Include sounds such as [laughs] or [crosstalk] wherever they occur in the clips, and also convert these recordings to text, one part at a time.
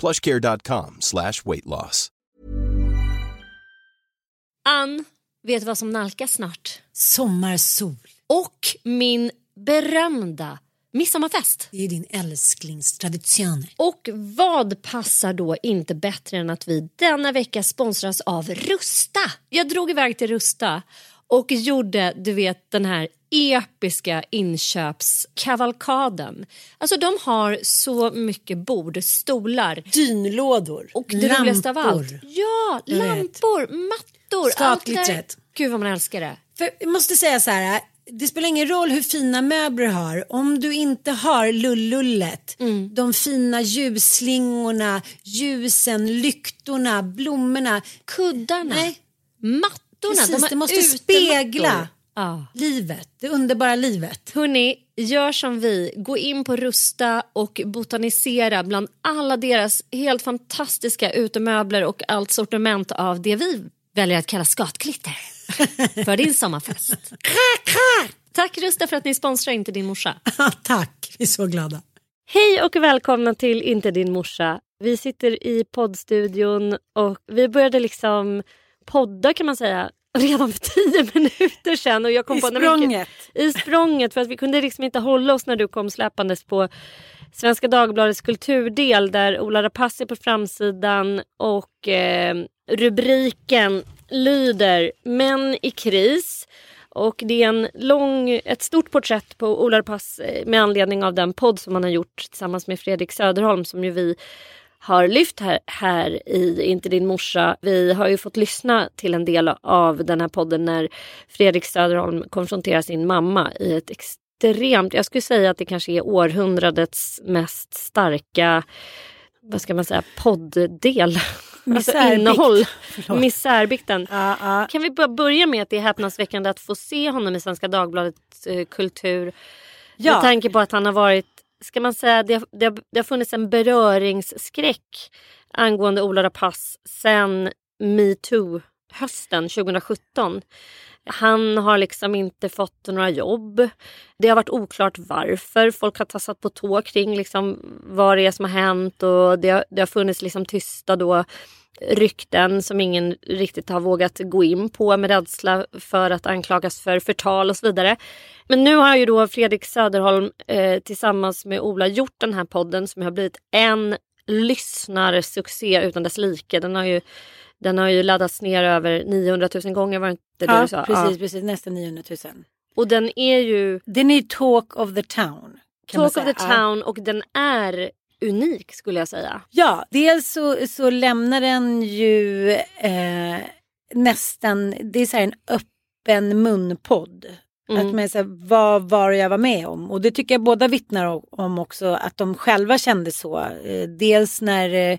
plushcare.com slash weight loss. Ann, vet du vad som nalkas snart? Sommarsol. Och min berömda midsommarfest. Det är din älsklingstradition. Och vad passar då inte bättre än att vi denna vecka sponsras av Rusta? Jag drog iväg till Rusta och gjorde, du vet, den här episka inköpskavalkaden. Alltså de har så mycket bord, stolar. Dynlådor. Och det lampor. roligaste av allt. Ja, Jag vet. lampor, mattor. där. Skatglittret. Gud vad man älskar det. För jag måste säga så här. Det spelar ingen roll hur fina möbler du har. Om du inte har lullullet, Mm. de fina ljusslingorna, ljusen, lyktorna, blommorna. Kuddarna, Nej, mattorna. Precis. de har det måste utemattor. spegla Ja. livet, det underbara livet. Hörni, gör som vi. Gå in på Rusta och botanisera bland alla deras helt fantastiska utemöbler och allt sortiment av det vi väljer att kalla skatklitter [laughs] för din sommarfest. Tack Rusta för att ni sponsrar Inte din morsa. Tack, vi är så glada. Hej och välkomna till Inte din morsa. Vi sitter i poddstudion och vi började liksom podda kan man säga redan för tio minuter sedan. Och jag kom I på, språnget. gud, I språnget för att vi kunde liksom inte hålla oss när du kom släpandes på Svenska Dagbladets kulturdel där Ola Rapace är på framsidan och eh, rubriken lyder Män i kris. Och det är en lång, ett stort porträtt på Ola Rapace eh, med anledning av den podd som han har gjort tillsammans med Fredrik Söderholm som ju vi har lyft här, här i Inte din morsa. Vi har ju fått lyssna till en del av den här podden när Fredrik Söderholm konfronterar sin mamma i ett extremt, jag skulle säga att det kanske är århundradets mest starka, vad ska man säga, podddel. Alltså innehåll. Misärbikten. Ja, ja. Kan vi bara börja med att det är häpnadsväckande att få se honom i Svenska Dagbladets eh, kultur. Ja. Med tanke på att han har varit, ska man säga, det, det, har- det har funnits en beröringsskräck angående Ola Rapace sen metoo-hösten 2017. Han har liksom inte fått några jobb. Det har varit oklart varför. Folk har tassat på tå kring liksom vad det är som har hänt och det har, det har funnits liksom tysta då rykten som ingen riktigt har vågat gå in på med rädsla för att anklagas för förtal och så vidare. Men nu har ju då Fredrik Söderholm eh, tillsammans med Ola gjort den här podden som har blivit en lyssnarsuccé utan dess like. Den har ju, den har ju laddats ner över 900 000 gånger var det inte det Ja, du sa? precis, Ja. precis. Nästan 900 000. Och den är ju Den är talk of the town. Talk of the town och den är unik skulle jag säga. Ja, dels så, så lämnar den ju eh, nästan, det är så här en öppen munpodd. Mm. Att man säger vad var jag var med om? Och det tycker jag båda vittnar om också att de själva kände så. Eh, dels när eh,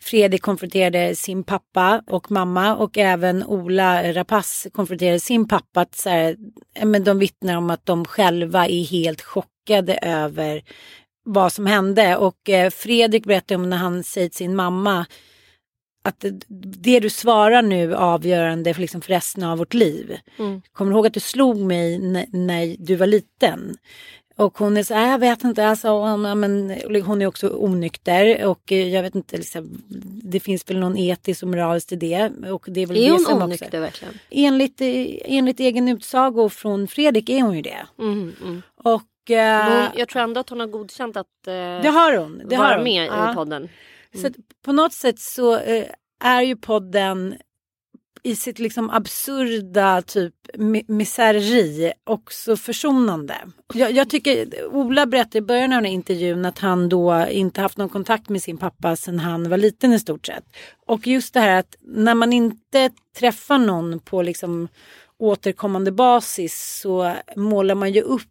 Fredrik konfronterade sin pappa och mamma och även Ola Rapace konfronterade sin pappa. Att så här, eh, men de vittnar om att de själva är helt chockade över vad som hände. Och eh, Fredrik berättade om när han säger till sin mamma att det, du svarar nu är avgörande för, liksom för resten av vårt liv. Mm. Kommer du ihåg att du slog mig när du var liten? Och hon är så här, jag vet inte, alltså, hon, men, hon är också onykter och eh, jag vet inte, liksom, det finns väl någon etisk och moraliskt i det. Och det är väl Är det hon onykter också, verkligen? enligt, eh, enligt egen utsago från Fredrik är hon ju det. Mm, mm. Och Hon, jag tror ändå att hon har godkänt att eh, det har hon. Det vara har hon. med Ja. i podden. Så att på något sätt så eh, är ju podden i sitt liksom absurda typ mi- misäreri också försonande. Jag, jag tycker, Ola berättade i början av den här intervjun att han då inte haft någon kontakt med sin pappa sedan han var liten i stort sett. Och just det här att när man inte träffar någon på liksom återkommande basis så målar man ju upp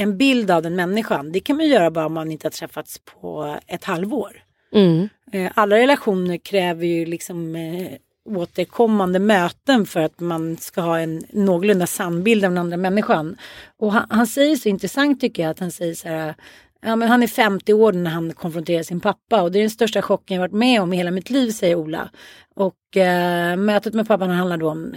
en bild av den människan. Det kan man göra bara om man inte har träffats på ett halvår. Mm. Eh, Alla relationer kräver ju liksom eh, återkommande möten för att man ska ha en någorlunda sann bild av den andra människan. Och han, han säger så intressant tycker jag att han säger så här Ja, men han är 50 år när han konfronterar sin pappa och det är den största chocken jag varit med om i hela mitt liv säger Ola. Och eh, mötet med pappan handlar då om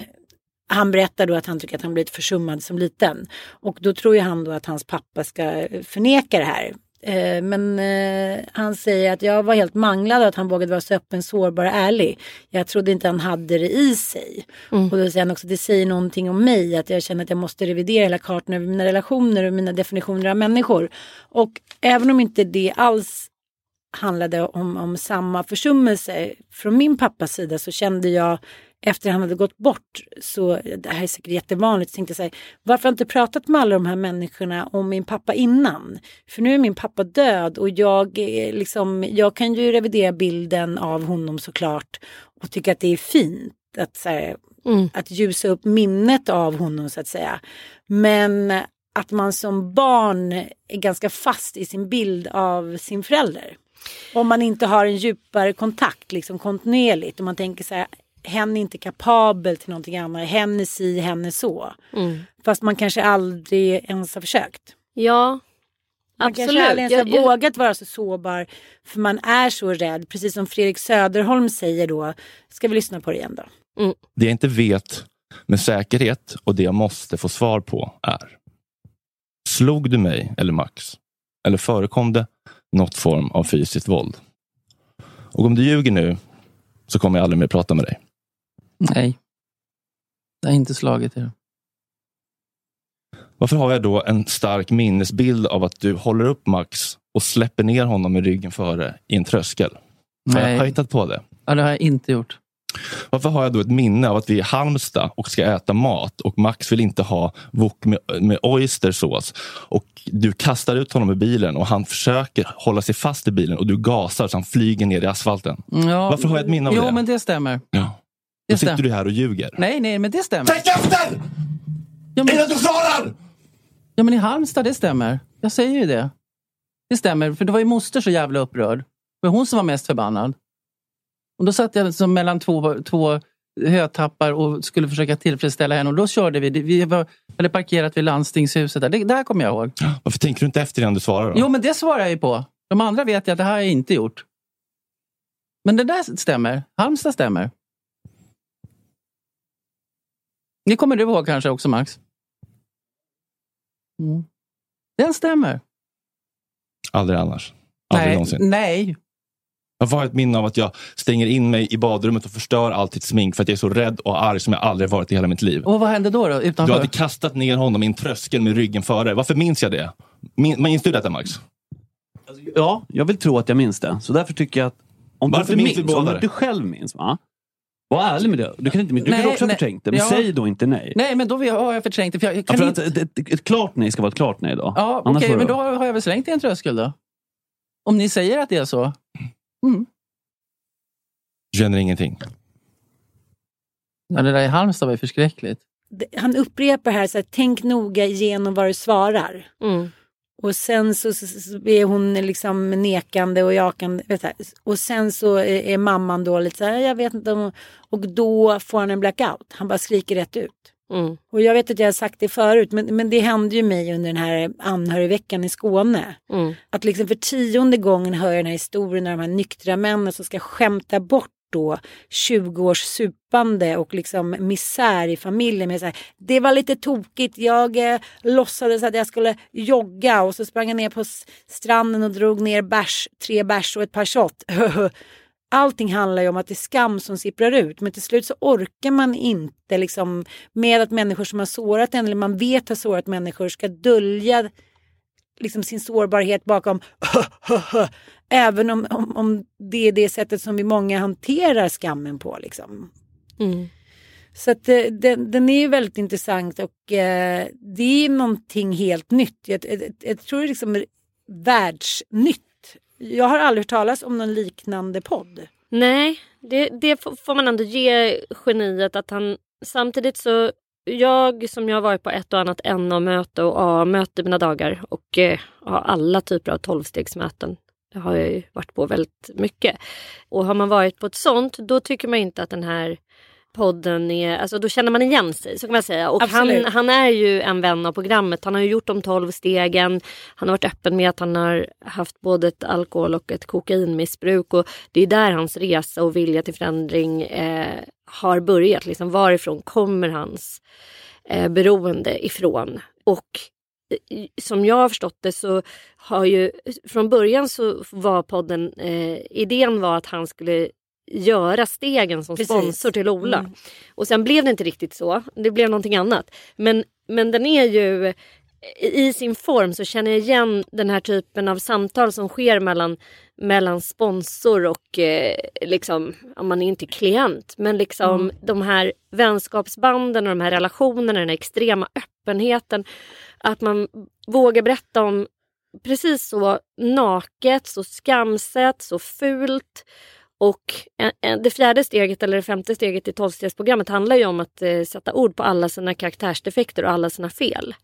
han berättar då att han tycker att han blivit försummad som liten. Och då tror ju han då att hans pappa ska förneka det här. Eh, Men eh, han säger att jag var helt manglad och att han vågade vara så öppen, sårbar och ärlig. Jag trodde inte han hade det i sig. Och då säger han också att det säger någonting om mig. Att jag känner att jag måste revidera hela kartan över mina relationer och mina definitioner av människor. Och även om inte det alls handlade om, om samma försummelse från min pappas sida så kände jag efter han hade gått bort så, det här är säkert jättevanligt, så tänkte jag så här, varför har jag inte pratat med alla de här människorna om min pappa innan? För nu är min pappa död och jag, är liksom, jag kan ju revidera bilden av honom såklart och tycka att det är fint att, så här, Mm. att ljusa upp minnet av honom så att säga. Men att man som barn är ganska fast i sin bild av sin förälder. Om man inte har en djupare kontakt liksom kontinuerligt. Om man tänker så här, hen är inte kapabel till någonting annat. Hen är si, hen är så. Mm. Fast man kanske aldrig ens har försökt. Ja, Man absolut. kanske aldrig ens Jag- har jag- vågat vara så sårbar. För man är så rädd. Precis som Fredrik Söderholm säger då. Ska vi lyssna på det igen då? Det jag inte vet med säkerhet och det jag måste få svar på är. Slog du mig eller Max? Eller förekom det något form av fysiskt våld? Och om du ljuger nu så kommer jag aldrig mer prata med dig. Nej. Jag har inte slagit er. Varför har jag då en stark minnesbild av att du håller upp Max och släpper ner honom med ryggen före i en tröskel? Nej. har jag hittat på det? Ja, det har jag inte gjort. Varför har jag då ett minne av att vi är i Halmstad och ska äta mat och Max vill inte ha wok med, med oystersås och du kastar ut honom ur bilen och han försöker hålla sig fast i bilen och du gasar så han flyger ner i asfalten. Ja, Varför har jag ett minne av jo, det? men det stämmer. Ja. Då sitter du här och ljuger. Nej, nej, men det stämmer. Tänk efter! Ja, men, Innan du svarar! ja, men i Halmstad, det stämmer. Jag säger ju det. Det stämmer, för det var ju moster så jävla upprörd. Det var hon som var mest förbannad. Och då satt jag som mellan två, två hötappar och skulle försöka tillfredsställa henne. Och då körde vi. Vi var, hade parkerat vid landstingshuset. Där. Det, det här kommer jag ihåg. Varför tänker du inte efter innan du svarar? Då? Jo, men det svarar jag ju på. De andra vet jag att det här har jag inte gjort. Men det där stämmer. Halmstad stämmer. Det kommer du ihåg kanske också, Max? Mm. Den stämmer. Aldrig annars. Aldrig nej, någonsin. nej. Jag har ett minne av att jag stänger in mig i badrummet och förstör allt ditt smink för att jag är så rädd och arg som jag aldrig varit i hela mitt liv. Och vad hände då? då Du utanför? hade kastat ner honom i en tröskel med ryggen före. Varför minns jag det? Min, minns du detta Max? Ja, jag vill tro att jag minns det. Så därför tycker jag att om Varför du minns vi minns, om du själv minns, va? Var ärlig med det. Du kan, inte, du Nej, kan också ha nej. förträngt det, men Ja. säg då inte nej. Nej, men då har jag förträngt det. För jag Ja, kan för inte... att ett, ett, ett klart nej ska vara ett klart nej då. Ja, okej, får men då har jag väl slängt en tröskel då. Om ni säger att det är så. Mm. Du känner ingenting? Ja, det där i Halmstad var ju förskräckligt. Han upprepar här så här, tänk noga igenom vad du svarar. Mm. Och sen så, är hon liksom nekande och jakande. vet du, Och sen så är, mamman då lite så här, jag vet inte om... Och då får han en blackout. Han bara skriker rätt ut. Mm. Och jag vet att jag har sagt det förut, men, men det hände ju mig under den här anhörigveckan i Skåne. Mm. Att liksom för tionde gången höra den här historien om de här nyktra männen som ska skämta bort då 20 års supande och liksom misär i familjen. Med så här, det var lite tokigt, jag eh, låtsades att jag skulle jogga och så sprang jag ner på stranden och drog ner bärs, tre bärs och ett par shot. [laughs] Allting handlar ju om att det är skam som sipprar ut men till slut så orkar man inte liksom med att människor som har sårat en eller man vet har sårat människor ska dölja liksom sin sårbarhet bakom [laughs] även om, om, om det är det sättet som vi många hanterar skammen på. Liksom. Mm. Så att, eh, den, den är ju väldigt intressant och eh, det är någonting helt nytt. Jag, jag, jag tror det är liksom världsnytt. Jag har aldrig hört talas om någon liknande podd. Nej, det, det får man ändå ge geniet att han samtidigt så jag som jag har varit på ett och annat NA-möte och A-möte i mina dagar och eh, har alla typer av tolvstegsmöten. Det har jag ju varit på väldigt mycket. Och har man varit på ett sånt då tycker man inte att den här podden är, alltså då känner man igen sig så kan man säga. Och han, Absolut. han är ju en vän av programmet. Han har ju gjort de tolv stegen. Han har varit öppen med att han har haft både ett alkohol och ett kokainmissbruk. Och det är där hans resa och vilja till förändring eh, har börjat. Liksom, varifrån kommer hans eh, beroende ifrån? Och eh, som jag har förstått det så har ju från början så var podden, eh, idén var att han skulle göra stegen som Precis. sponsor till Ola. Mm. Och sen blev det inte riktigt så. Det blev någonting annat. Men, men den är ju i sin form så känner jag igen den här typen av samtal som sker mellan, mellan sponsor och eh, liksom, man är inte klient, men liksom de här vänskapsbanden och de här relationerna, den här extrema öppenheten. Att man vågar berätta om precis så naket, så skamset, så fult. Och det fjärde steget eller det femte steget i tolvstegsprogrammet handlar ju om att eh, sätta ord på alla sina karaktärsdefekter och alla sina fel.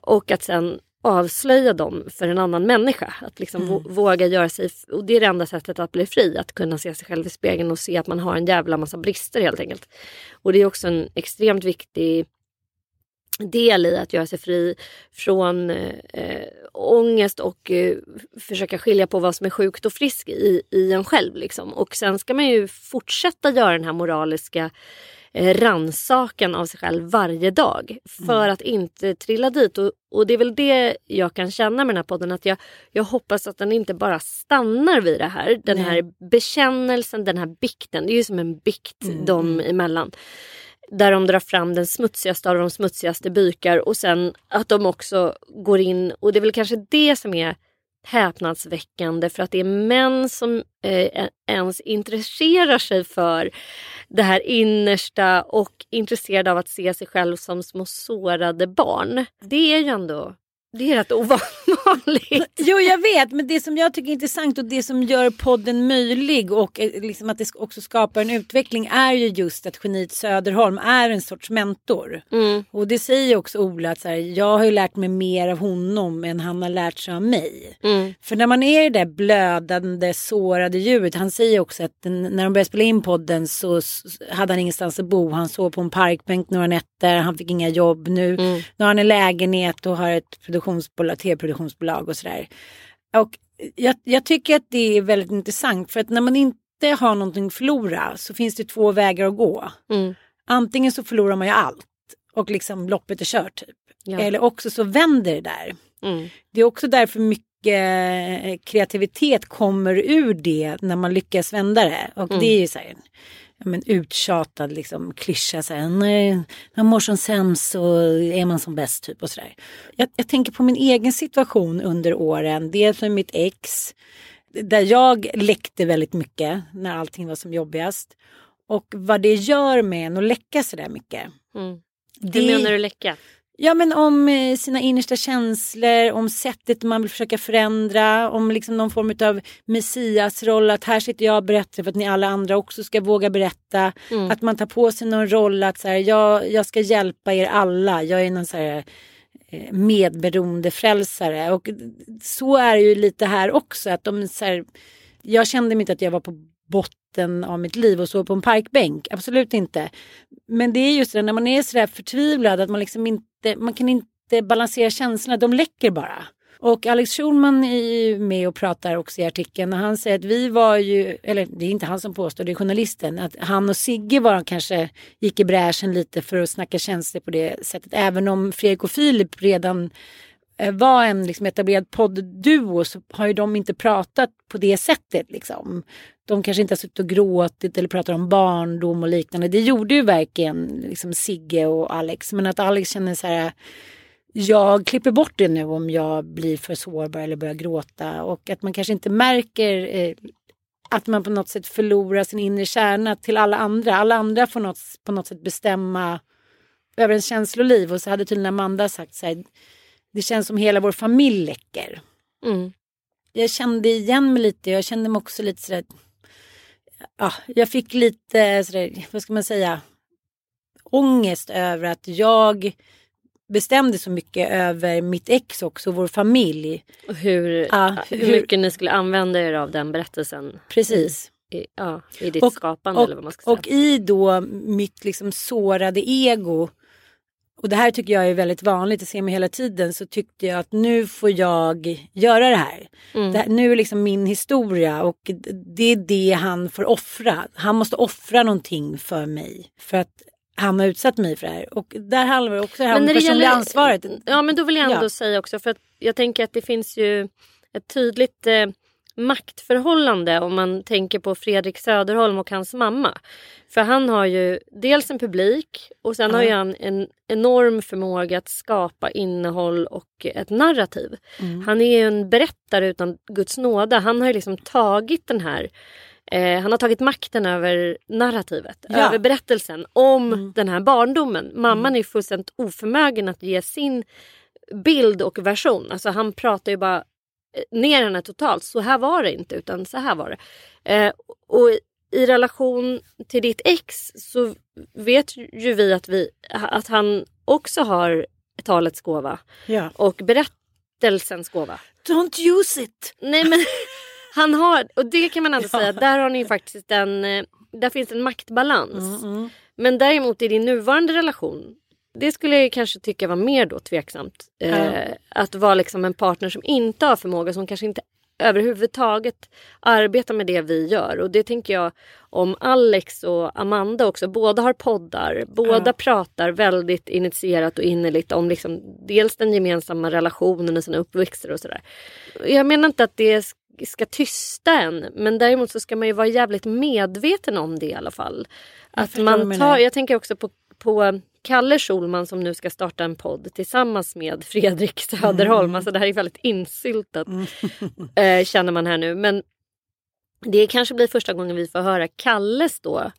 Och att sen avslöja dem för en annan människa. Att liksom vå- våga göra sig, och det är det enda sättet att bli fri. Att kunna se sig själv i spegeln och se att man har en jävla massa brister helt enkelt. Och det är också en extremt viktig del i att göra sig fri från eh, ångest och eh, försöka skilja på vad som är sjukt och friskt i, i en själv. Liksom. Och sen ska man ju fortsätta göra den här moraliska eh, ransakan av sig själv varje dag för att inte trilla dit. Och, och det är väl det jag kan känna med den här podden att jag, jag hoppas att den inte bara stannar vid det här. Den Nej. här bekännelsen, den här bikten. Det är ju som en bikt dem emellan där de drar fram den smutsigaste av de smutsigaste bykar och sen att de också går in och det är väl kanske det som är häpnadsväckande för att det är män som eh, ens intresserar sig för det här innersta och intresserade av att se sig själv som små sårade barn. Det är ju ändå det är rätt ovanligt. Jo jag vet men det som jag tycker är intressant och det som gör podden möjlig och eh, liksom att det också skapar en utveckling är ju just att geniet Söderholm är en sorts mentor. Mm. Och det säger också Ola att så här, jag har ju lärt mig mer av honom än han har lärt sig av mig. Mm. För när man är det där blödande, sårade djuret, han säger också att den, när de började spela in podden så hade han ingenstans att bo. Han sov på en parkbänk några nätter, han fick inga jobb. Nu, nu har han en lägenhet och har ett produktionsbolag, tv-produktionsbolag och sådär. Och jag, jag tycker att det är väldigt intressant för att när man inte har någonting att förlora så finns det två vägar att gå. Mm. Antingen så förlorar man ju allt och liksom loppet är kört typ. Ja. Eller också så vänder det där. Mm. Det är också därför mycket kreativitet kommer ur det när man lyckas vända det. Och det är ju så här, ja, men uttjatad liksom, klyscha. Så här, när man mår som sämst så är man som bäst typ och sådär. Jag, jag tänker på min egen situation under åren. Dels med mitt ex. Där jag läckte väldigt mycket när allting var som jobbigast. Och vad det gör med en att läcka sådär mycket. Mm. Det- Hur menar du läcka? Ja men om eh, sina innersta känslor, om sättet man vill försöka förändra, om liksom någon form av messiasroll, att här sitter jag och berättar för att ni alla andra också ska våga berätta. Att man tar på sig någon roll att så här, jag, jag ska hjälpa er alla, jag är någon så här eh, medberoende frälsare och så är det ju lite här också att de så här, jag kände mig inte att jag var på botten av mitt liv och så på en parkbänk, absolut inte. Men det är just det när man är sådär förtvivlad att man liksom inte, man kan inte balansera känslorna, de läcker bara. Och Alex Schulman är ju med och pratar också i artikeln och han säger att vi var ju, eller det är inte han som påstår, det är journalisten, att han och Sigge var kanske gick i bräschen lite för att snacka känslor på det sättet. Även om Fredrik och Filip redan Eh, var en liksom etablerad poddduo så har ju de inte pratat på det sättet. Liksom. De kanske inte har suttit och gråtit eller pratat om barndom och liknande. Det gjorde ju verkligen liksom Sigge och Alex. Men att Alex känner så här jag klipper bort det nu om jag blir för sårbar eller börjar gråta och att man kanske inte märker eh, att man på något sätt förlorar sin inre kärna till alla andra. Alla andra får något, på något sätt bestämma över ens känsloliv och så hade tydligen Amanda sagt så här, det känns som hela vår familj läcker. Mm. Jag kände igen mig lite, jag kände mig också lite sådär, ja, jag fick lite sådär, vad ska man säga, ångest över att jag bestämde så mycket över mitt ex också, vår familj. Och hur, Ja, hur hur- mycket ni skulle använda er av den berättelsen Precis. i, ja, i ditt Och- skapande och, eller vad man ska säga. och i då mitt liksom sårade ego och det här tycker jag är väldigt vanligt, jag ser mig hela tiden, så tyckte jag att nu får jag göra det här. Mm. Det här nu är liksom min historia och det är det han får offra. Han måste offra någonting för mig för att han har utsatt mig för det här. Och där handlar det också om det personliga ansvaret. Ja men då vill jag ändå Ja. säga också för att jag tänker att det finns ju ett tydligt eh, maktförhållande om man tänker på Fredrik Söderholm och hans mamma. För han har ju dels en publik och sen Ja. har ju han en enorm förmåga att skapa innehåll och ett narrativ. Mm. Han är ju en berättare utan Guds nåda. Han har liksom tagit den här Eh, han har tagit makten över narrativet, Ja. över berättelsen om Mm. den här barndomen. Mamman är ju fullständigt oförmögen att ge sin bild och version. Alltså han pratar ju bara ner henne totalt. Så här var det inte utan så här var det. Eh, och i relation till ditt ex så vet ju vi att, vi att han också har talets gåva Ja. och berättelsens gåva. Don't use it! Nej men [laughs] han har, och det kan man ändå Ja. säga, där har ni ju faktiskt en, eh, där finns en maktbalans. Mm, mm. Men däremot i din nuvarande relation, det skulle jag kanske tycka var mer då tveksamt. Eh, att vara liksom en partner som inte har förmåga, som kanske inte överhuvudtaget arbetar med det vi gör. Och det tänker jag om Alex och Amanda också. Båda har poddar, båda Ja. pratar väldigt initierat och innerligt om liksom dels den gemensamma relationen och sina uppväxter och sådär. Jag menar inte att det sk- ska tysta en men däremot så ska man ju vara jävligt medveten om det i alla fall. Att man tar, jag tänker också på, på Kalle Schulman som nu ska starta en podd tillsammans med Fredrik Söderholm. Mm. Alltså det här är väldigt insyltat [laughs] eh, känner man här nu. Men det kanske blir första gången vi får höra Kalles då.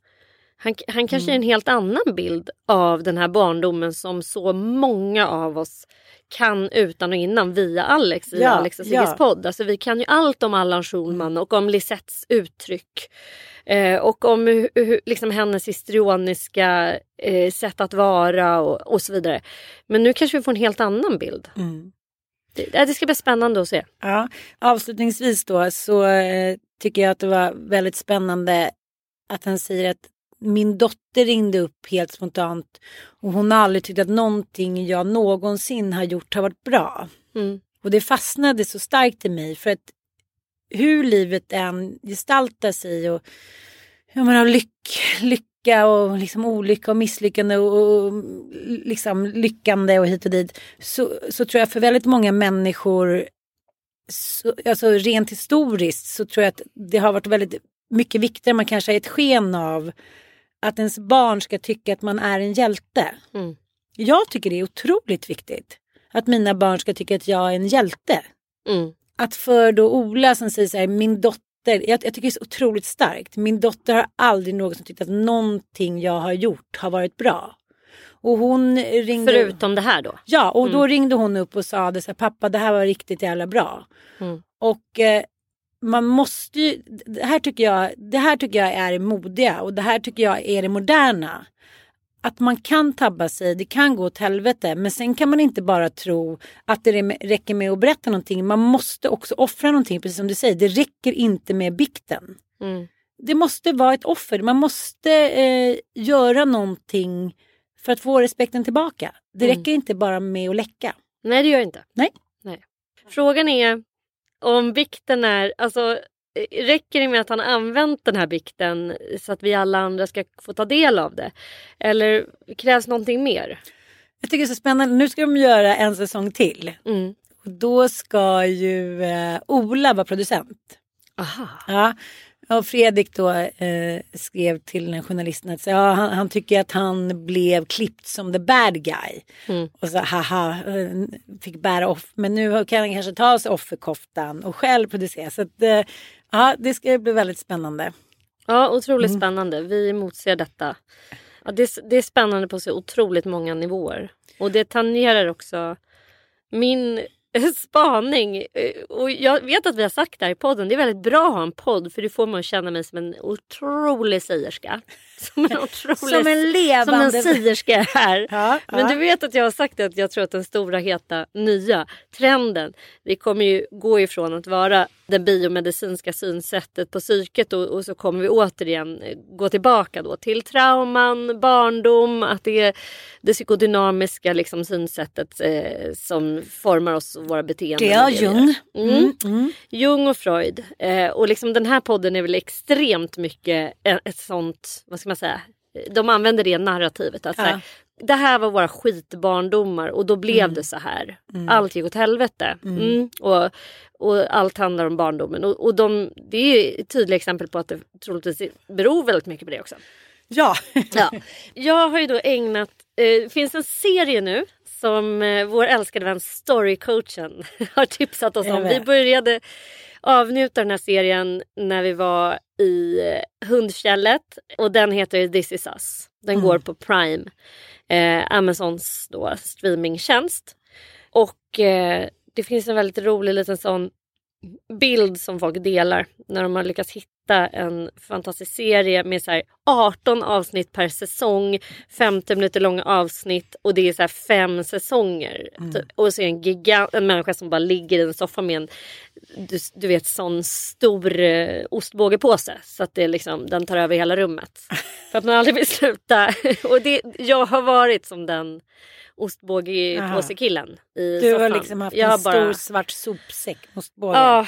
Han, han kanske Mm. är en helt annan bild av den här barndomen som så många av oss kan utan och innan via Alex i Ja, Alex och Sigges ja. podd. Alltså vi kan ju allt om Allan Schulman och om Lisettes uttryck. Eh, och om hur, hur, liksom hennes histrioniska eh, sätt att vara och, och så vidare. Men nu kanske vi får en helt annan bild. Mm. Det, det ska bli spännande att se. Ja, avslutningsvis då så eh, tycker jag att det var väldigt spännande att han säger att min dotter ringde upp helt spontant och hon har aldrig tyckt att någonting jag någonsin har gjort har varit bra. Mm. Och det fastnade så starkt i mig för att hur livet än gestaltar sig och jag menar, lyck, lycka och liksom olycka och misslyckande och, och liksom lyckande och hit och dit så, så tror jag för väldigt många människor så, alltså rent historiskt så tror jag att det har varit väldigt mycket viktigare. Man kanske har ett sken av att ens barn ska tycka att man är en hjälte. Mm. Jag tycker det är otroligt viktigt att mina barn ska tycka att jag är en hjälte. Mm. Att för då Ola som säger så här, min dotter, jag, jag tycker det är så otroligt starkt. Min dotter har aldrig någonsin tyckt att någonting jag har gjort har varit bra. Och hon ringde... Förutom det här då. Ja, och då ringde hon upp och sa det så här, pappa det här var riktigt jävla bra. Mm. Och eh, man måste ju, det här, tycker jag, det här tycker jag är det modiga och det här tycker jag är det moderna. Att man kan tabba sig, det kan gå åt helvete men sen kan man inte bara tro att det räcker med att berätta någonting. Man måste också offra någonting, precis som du säger. Det räcker inte med bikten. Mm. Det måste vara ett offer. Man måste eh, göra någonting för att få respekten tillbaka. Det Mm. räcker inte bara med att läcka. Nej det gör jag inte. Nej. Nej. Frågan är om bikten är, alltså räcker det med att han använt den här bikten så att vi alla andra ska få ta del av det? Eller krävs någonting mer? Jag tycker det är så spännande. Nu ska de göra en säsong till. Mm. Och då ska ju eh, Ola vara producent. Aha. Ja. Och Fredrik då eh, skrev till den journalisten att ja, han, han tycker att han blev klippt som the bad guy. Mm. Och så haha, eh, fick bära off. Men nu kan han kanske ta av sig offerkoftan och själv producera. Så att, eh, ja, det ska bli väldigt spännande. Ja, otroligt spännande. Vi emotser detta. Ja, det, är- det är spännande på så otroligt många nivåer. Och det tangerar också min spaning. Eh, och jag vet att vi har sagt det här i podden. Det är väldigt bra att ha en podd för det får mig att känna mig som en otrolig sägerska. [laughs] Som en otrolig... Som en levande- Som en sägerska här. Ja, Men ja. du vet att jag har sagt att jag tror att den stora heta nya trenden. Vi kommer ju gå ifrån att vara det biomedicinska synsättet på psyket och, och så kommer vi återigen eh, gå tillbaka då till trauman, barndom, att det är det psykodynamiska liksom, synsättet eh, som formar oss och våra beteenden. Det är Jung. gör. Mm. Jung och Freud. Eh, och liksom den här podden är väl extremt mycket ett, ett sånt, vad ska man säga, de använder det narrativet. Att så här, det här var våra skitbarndomar och då blev det så här. Allt gick åt helvete. Mm. Och, och allt handlar om barndomen. Och, och de, det är ett tydligt exempel på att det troligtvis beror väldigt mycket på det också. Ja. Ja. [laughs] Jag har ju då ägnat, eh, det finns en serie nu som eh, vår älskade vän Storycoachen [laughs] har tipsat oss om. Vi började avnjuta den här serien när vi var i eh, Hundfjället och den heter This is us. Den går på Prime, eh, Amazons då, streamingtjänst. Och eh, det finns en väldigt rolig liten sån bild som folk delar när de har lyckats hitta en fantastisk serie med så här 18 avsnitt per säsong, 50 minuter långa avsnitt och det är så fem säsonger. Typ. Och så är det en, gigant, en människa som bara ligger i en soffa med en du, du vet sån stor eh, ostbågepåse så att det liksom, den tar över hela rummet. [laughs] För att man aldrig vill sluta. [laughs] och det, jag har varit som den ostbågepåsekillen i Du soffan. har liksom haft jag en stor bara, svart sopsäck. Ostbåge. Ja,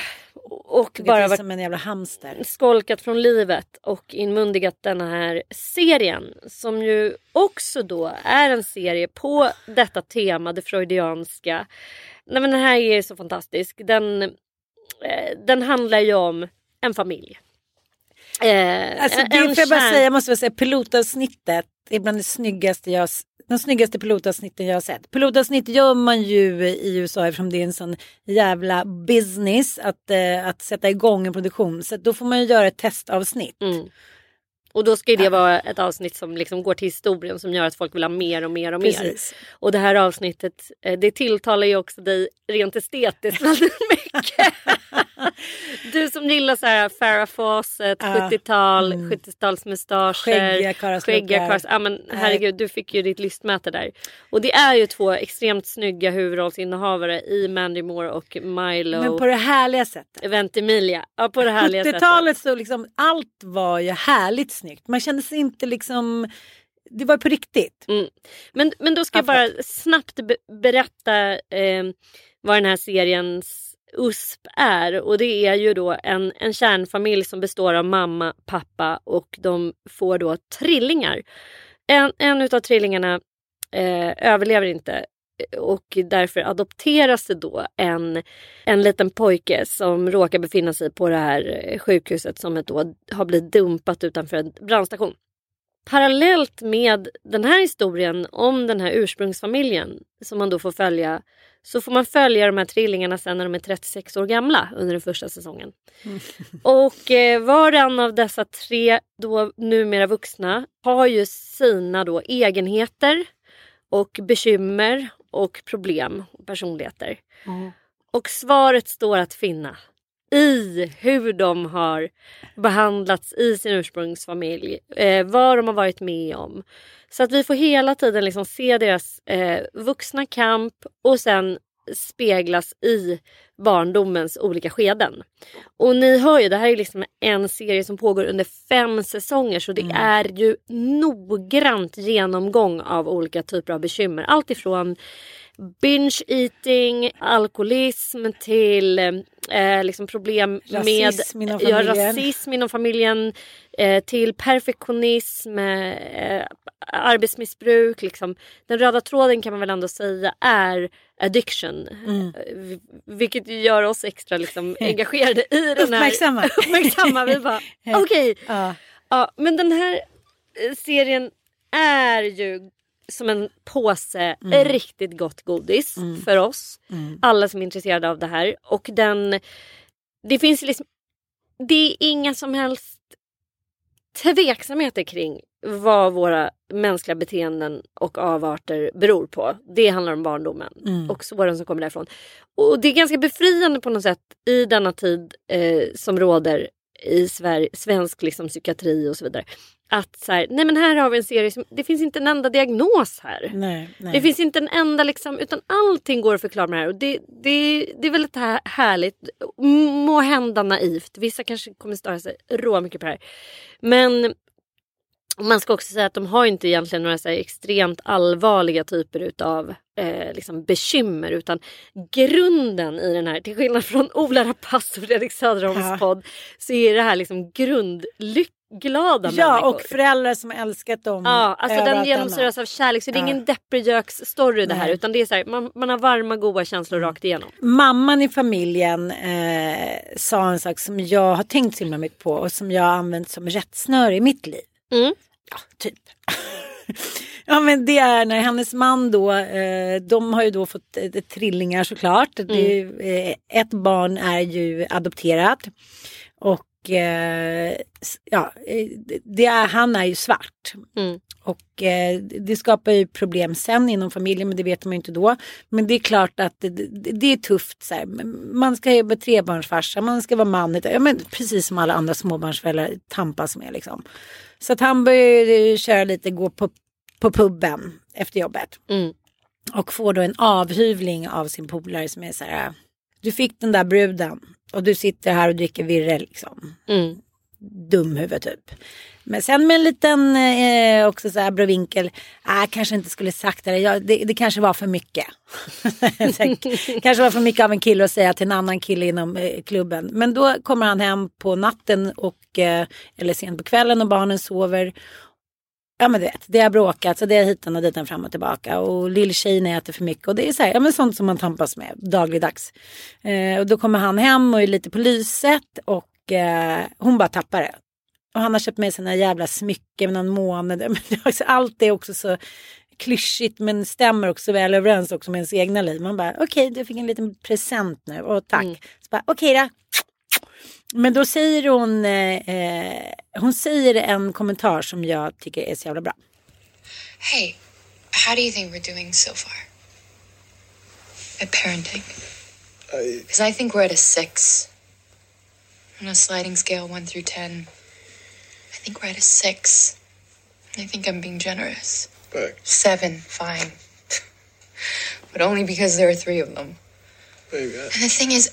och bara varit som en jävla hamster. skolkat från livet och inmundigat denna här serien som ju också då är en serie på detta tema, det freudianska. Nej, men den här är så fantastisk. Den, eh, den handlar ju om en familj. Eh, Alltså det en får jag bara säga, jag måste bara säga pilotavsnittet är bland det snyggaste jag den de snyggaste pilotavsnitten jag har sett. Pilotavsnitt gör man ju i USA eftersom det är en sån jävla business att, eh, att sätta igång en produktion. Så då får man ju göra ett testavsnitt. Mm. Och då ska det vara ett avsnitt som liksom går till historien som gör att folk vill ha mer och mer och mer. Precis. Och det här avsnittet det det tilltalar ju också dig rent estetiskt väldigt [laughs] mycket. du som gillar så här Farrah Fawcett, Ja. 70-tal, Mm. 70-talsmustascher. Skäggiga karlslockar. Skäggiga karls... Ja men herregud, du fick ju ditt lystmäte där. Och det är ju två extremt snygga huvudrollsinnehavare i Mandy Moore och Milo Men på det härliga sättet. Ventimiglia. Ja på det härliga sättet. 70-talet så liksom allt var ju härligt snyggt. Man kände sig inte liksom, det var på riktigt. Mm. Men, men då ska jag bara snabbt be berätta eh, vad den här seriens USP är. Och det är ju då en, en kärnfamilj som består av mamma, pappa och de får då trillingar. En, en utav trillingarna eh, överlever inte och därför adopteras det då en, en liten pojke som råkar befinna sig på det här sjukhuset som då har blivit dumpat utanför en brandstation. Parallellt med den här historien om den här ursprungsfamiljen som man då får följa så får man följa de här trillingarna sen när de är 36 år gamla under den första säsongen. [laughs] Och eh, var och en av dessa tre då numera vuxna har ju sina då egenheter och bekymmer och problem och personligheter. Och svaret står att finna i hur de har behandlats i sin ursprungsfamilj. Eh, vad de har varit med om. Så att vi får hela tiden liksom se deras eh, vuxna kamp och sen speglas i barndomens olika skeden. Och ni hör ju, det här är liksom en serie som pågår under fem säsonger så det är ju noggrant genomgång av olika typer av bekymmer. Allt ifrån binge eating, alkoholism till eh, liksom problem Rasism med inom ja, rasism inom familjen eh, till perfektionism, eh, arbetsmissbruk. Liksom. Den röda tråden kan man väl ändå säga är addiction. Mm. Eh, vi- vilket gör oss extra liksom, [laughs] engagerade i den här... Uppmärksamma. [laughs] Uppmärksamma. Vi bara [laughs] okej. Ja. Ja, men den här eh, serien är ju som en påse Mm. riktigt gott godis för oss. Alla som är intresserade av det här. Och den... Det finns liksom... Det är inga som helst tveksamheter kring vad våra mänskliga beteenden och avarter beror på. Det handlar om barndomen Mm. och såren som kommer därifrån. Och det är ganska befriande på något sätt i denna tid eh, som råder i Sverige, svensk liksom, psykiatri och så vidare. Att så här, nej men här har vi en serie som, det finns inte en enda diagnos här. Nej, nej. Det finns inte en enda liksom, utan allting går att förklara med det här. Och det, det, det är väldigt här, härligt, må hända naivt. Vissa kanske kommer störa sig rå mycket på det här. Men man ska också säga att de har inte egentligen några så här extremt allvarliga typer utav eh, liksom bekymmer utan grunden i den här, till skillnad från Ola Rapace och Fredrik Söderholms Ja. podd, så är det här liksom grundglada Ja, människor. och föräldrar som älskat dem. Ja, alltså den genomsyras av kärlek så det är Ja. ingen depprig story det här Nej. utan det är så här, man, man har varma goda känslor rakt igenom. Mamman i familjen eh, sa en sak som jag har tänkt så himla mycket på och som jag har använt som rättsnöre i mitt liv. Mm. Ja, typ. [laughs] ja men det är när hennes man då, eh, de har ju då fått eh, trillingar såklart. Det, är ju, eh, ett barn är ju adopterat. Och ja, eh, det är, han är ju svart. Mm. Och eh, det skapar ju problem sen inom familjen men det vet man ju inte då. Men det är klart att det, det, det är tufft. Så här. Man ska ju vara trebarnsfarsa, man ska vara man. Ja, men precis som alla andra småbarnsföräldrar tampas med. Liksom. Så att han börjar köra lite, gå på, på puben efter jobbet. Mm. Och får då en avhyvling av sin polare som är så här. Du fick den där bruden och du sitter här och dricker virre liksom Mm. dumhuvud typ. Men sen med en liten eh, också så här brovinkel. Äh, kanske inte skulle sagt det. Ja, det. Det kanske var för mycket. [laughs] Kanske var för mycket av en kille att säga till en annan kille inom eh, klubben. Men då kommer han hem på natten och eh, eller sent på kvällen och barnen sover. Ja men du vet, det har bråkat så det är hitan och ditan fram och tillbaka och lilltjejen äter för mycket och det är så här, ja men sånt som man tampas med dagligdags. Eh, och då kommer han hem och är lite på lyset och eh, hon bara tappar det. Och han har köpt med sig några jävla smycken med någon månad. [laughs] Allt är också så klyschigt men stämmer också väl överens också med ens egna liv. Man bara okej du fick en liten present nu och tack. Så bara okej då. Men då säger hon, eh, eh, hon säger en kommentar som jag tycker är så jävla bra. Hey, how do you think we're doing so far? At parenting? Because I think we're at a six. On a sliding scale, one through ten. I think we're at a six. I think I'm being generous. Seven, fine. [laughs] but only because there are three of them. And the thing is,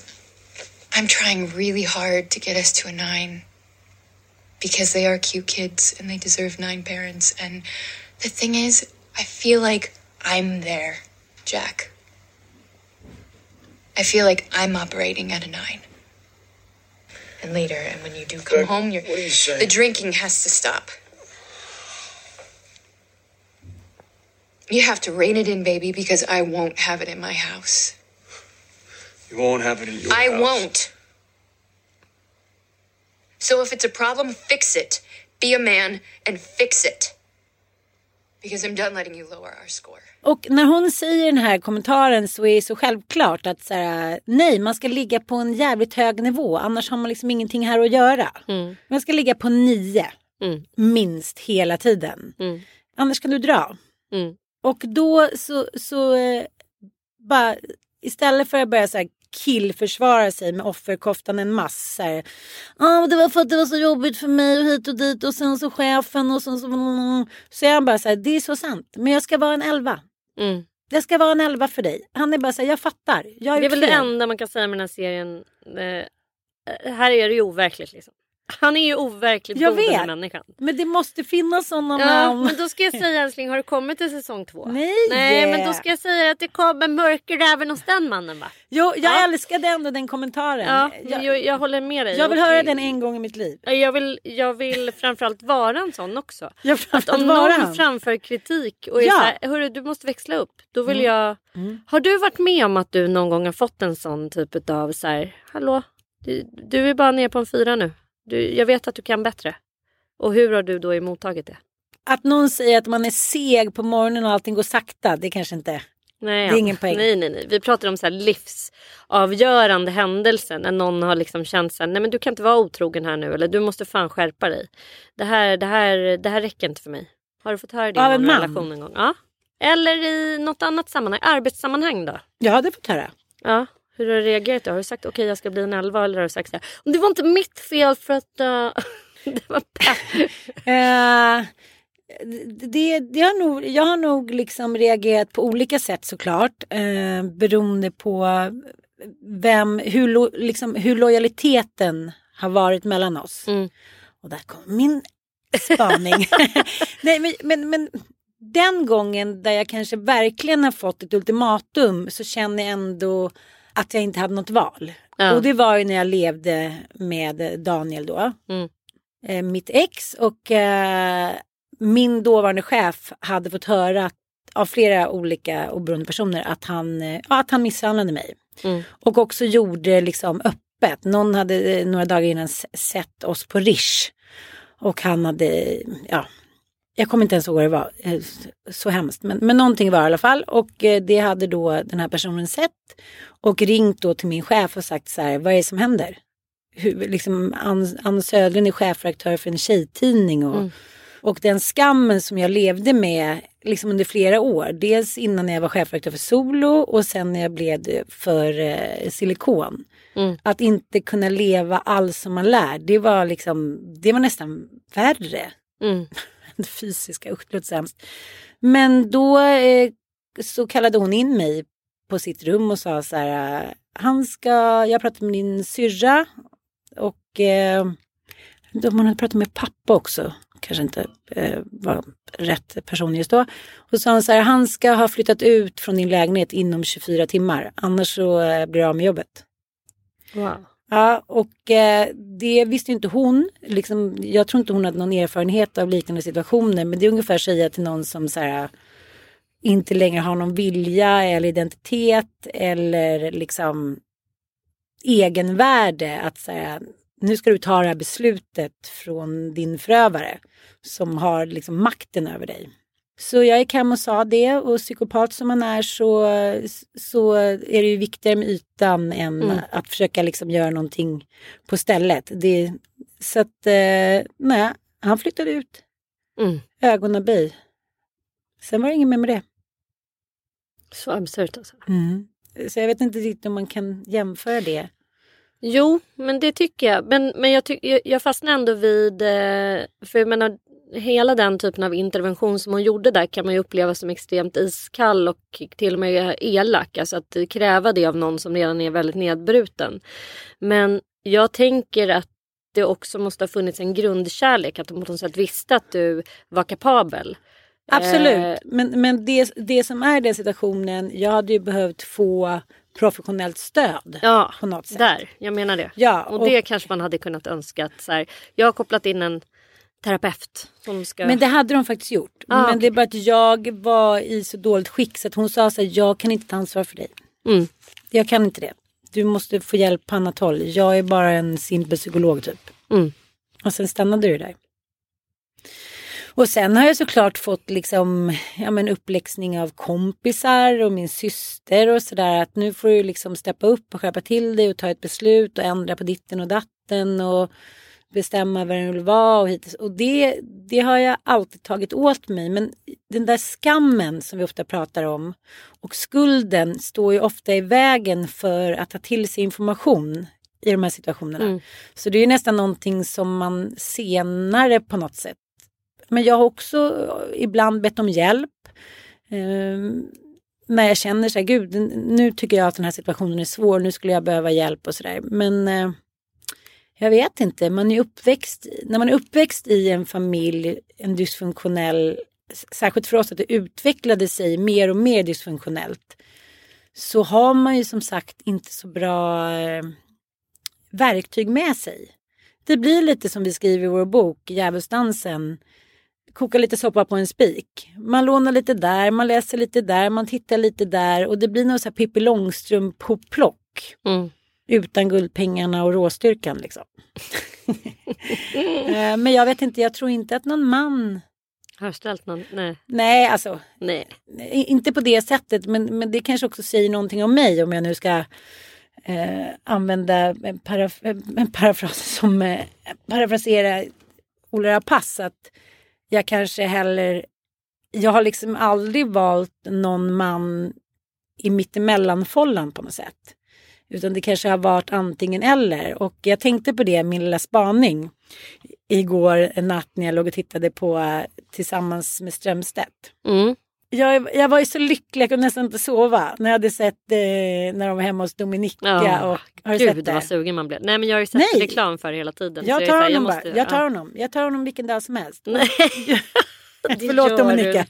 I'm trying really hard to get us to a nine. Because they are cute kids and they deserve nine parents. And the thing is, I feel like I'm there, Jack. I feel like I'm operating at a nine. And later, and when you do come home, you're, what are you saying? the drinking has to stop. You have to rein it in, baby, because I won't have it in my house. You won't have it in your I house. won't. So if it's a problem, fix it. Be a man and fix it. Because I'm done letting you lower our score. Och när hon säger den här kommentaren så är det så självklart att så här, nej man ska ligga på en jävligt hög nivå annars har man liksom ingenting här att göra. Man ska ligga på nio Mm. minst hela tiden. Mm. Annars kan du dra. Mm. Och då så, så eh, bara istället för att börja så här killförsvara sig med offerkoftan en massa. så här, Ah, det var för att det var så jobbigt för mig och hit och dit och sen så chefen och sen så. Så är han bara så här, det är så sant. Men jag ska vara en elva. Mm. Jag ska vara en elva för dig. Han är bara så här, jag fattar. Jag har Det är väl det enda man kan säga med den här serien. Eh, här är det ju overkligt liksom. Han är ju overkligt Jag god den här vet. människan. Men det måste finnas sådana Ja, namn. men då ska jag säga älskling, har du kommit till säsong två? Nej! Nej, men då ska jag säga att det kommer mörker även hos den mannen va? Jo, jag Ja. älskade ändå den kommentaren. Ja, jag, jag, jag håller med dig. jag vill Och- höra den en gång i mitt liv. Jag vill, jag vill framförallt vara en sån också. Jag Att om någon han. framför kritik och är Ja. så här, hörru du måste växla upp. Då vill Mm. jag... Mm. Har du varit med om att du någon gång har fått en sån typ av så här, hallå, du, du är bara nere på en fyra nu. Du, jag vet att du kan bättre. Och hur har du då emottagit det? Att någon säger att man är seg på morgonen och allting går sakta, det kanske inte... Nej, Det är ingen poäng. Nej, nej, nej. Vi pratar om så här livsavgörande händelser när någon har liksom känt så här, nej men du kan inte vara otrogen här nu eller du måste fan skärpa dig. Det här, det här, det här räcker inte för mig. Har du fått höra det i någon man? relation en gång? Ja. Eller i något annat sammanhang, arbetssammanhang då? Jag hade fått höra. Ja. Hur har du reagerat då? Har du sagt okej jag ska bli en elva eller har du sagt så här, "Och det var inte mitt fel för att uh, [laughs] det var [laughs] Eh, det, det har nog, jag har nog liksom reagerat på olika sätt såklart. Eh, beroende på vem, hur, lo, liksom, hur lojaliteten har varit mellan oss. Mm. Och där kom min spaning. [laughs] Nej, men, men, men den gången där jag kanske verkligen har fått ett ultimatum så känner jag ändå att jag inte hade något val. Ja. Och det var ju när jag levde med Daniel då. Mm. Eh, mitt ex och eh, min dåvarande chef hade fått höra att, av flera olika oberoende personer att han, eh, ja, att han misshandlade mig. Mm. Och också gjorde liksom öppet. Någon hade eh, några dagar innan sett oss på Rish. Och han hade, ja, jag kommer inte ens ihåg vad det var. eh, Så hemskt. Men, men någonting var det i alla fall. Och eh, det hade då den här personen sett. Och ringt då till min chef och sagt så här, vad är det som händer? Hur, liksom, Ann, Södlund är chefredaktör för en tjejtidning. Och, Mm. och den skammen som jag levde med liksom under flera år. Dels innan jag var chefredaktör för Solo och sen när jag blev för eh, Silikon. Mm. Att inte kunna leva allt som man lär. Det var liksom, det var nästan värre. Mm. [laughs] Det fysiska, usch det låter sämst. Men då eh, så kallade hon in mig på sitt rum och sa så här. Eh, han ska, jag pratade med din syrra och eh, man hade pratat med pappa också. Kanske inte eh, var rätt person just då. Och så sa han så här, han ska ha flyttat ut från din lägenhet inom 24 timmar. Annars så eh, blir du av med jobbet. Wow. Ja, och eh, det visste ju inte hon. Liksom, jag tror inte hon hade någon erfarenhet av liknande situationer. Men det är ungefär att säga till någon som så här, inte längre har någon vilja eller identitet eller liksom egenvärde att säga nu ska du ta det här beslutet från din förövare som har liksom makten över dig. Så jag gick hem och sa det och psykopat som man är så, så är det ju viktigare med ytan än Mm. att försöka liksom göra någonting på stället. Det, så att, eh, nej, han flyttade ut. Mm. Ögonen böj. Sen var det inget mer med det. Så absurt alltså. Så jag vet inte riktigt om man kan jämföra det. Jo, men det tycker jag. Men, men jag, tyck, jag, jag fastnar ändå vid... Eh, för jag menar, hela den typen av intervention som hon gjorde där kan man ju uppleva som extremt iskall och till och med elak. Alltså att kräva det av någon som redan är väldigt nedbruten. Men jag tänker att det också måste ha funnits en grundkärlek. Att de på något sätt visste att du var kapabel. Absolut, Eh, men, men det, det som är den situationen, jag hade ju behövt få professionellt stöd Ja, på något sätt. där. Jag menar det. Ja, och, och- det kanske man hade kunnat önska. Att så här, jag har kopplat in en terapeut som ska... Men det hade de faktiskt gjort. Ah, men okej. det är bara att jag var i så dåligt skick så att hon sa så här, jag kan inte ta ansvar för dig. Mm. Jag kan inte det. Du måste få hjälp på annat håll. Jag är bara en simpel psykolog typ. Mm. Och sen stannade det där. Och sen har jag såklart fått liksom, ja, men uppläxning av kompisar och min syster och sådär. Att nu får du liksom steppa upp och skärpa till dig och ta ett beslut och ändra på ditten och datten och bestämma vad den vill vara. Och, hit. och det, det har jag alltid tagit åt mig. Men den där skammen som vi ofta pratar om och skulden står ju ofta i vägen för att ta till sig information i de här situationerna. Mm. Så det är nästan någonting som man senare på något sätt. Men jag har också ibland bett om hjälp. Ehm, när jag känner så här, gud, nu tycker jag att den här situationen är svår, nu skulle jag behöva hjälp och sådär. Men eh, jag vet inte, man är uppväxt, när man är uppväxt i en familj, en dysfunktionell, särskilt för oss att det utvecklade sig mer och mer dysfunktionellt. Så har man ju som sagt inte så bra eh, verktyg med sig. Det blir lite som vi skriver i vår bok, Djävulsdansen. Koka lite soppa på en spik. Man lånar lite där, man läser lite där, man tittar lite där och det blir något så här Pippi Långstrump-plock. Mm. Utan guldpengarna och råstyrkan liksom. [laughs] Eh, Men jag vet inte, jag tror inte att någon man Har ställt någon? Nej. Nej, alltså Nej. inte på det sättet, men, men det kanske också säger någonting om mig om jag nu ska eh, använda en, paraf en parafras [laughs] som eh, parafrasera Ola Rapace att jag kanske heller, jag har liksom aldrig valt någon man i mittemellanfållan på något sätt. Utan det kanske har varit antingen eller. Och jag tänkte på det, min lilla spaning, igår natt när jag låg och tittade på eh, Tillsammans med Strömstedt. Mm. Jag, jag var ju så lycklig, jag kunde nästan inte sova när jag hade sett eh, när de var hemma hos Dominika. Ja, och, har du Gud sett det? vad sugen man blev. Nej men jag har ju sett Nej. reklam för det hela tiden. Jag tar så här, honom måste- bara. Jag tar honom. Jag tar honom vilken dag som helst. Nej. [laughs] Förlåt Dominika.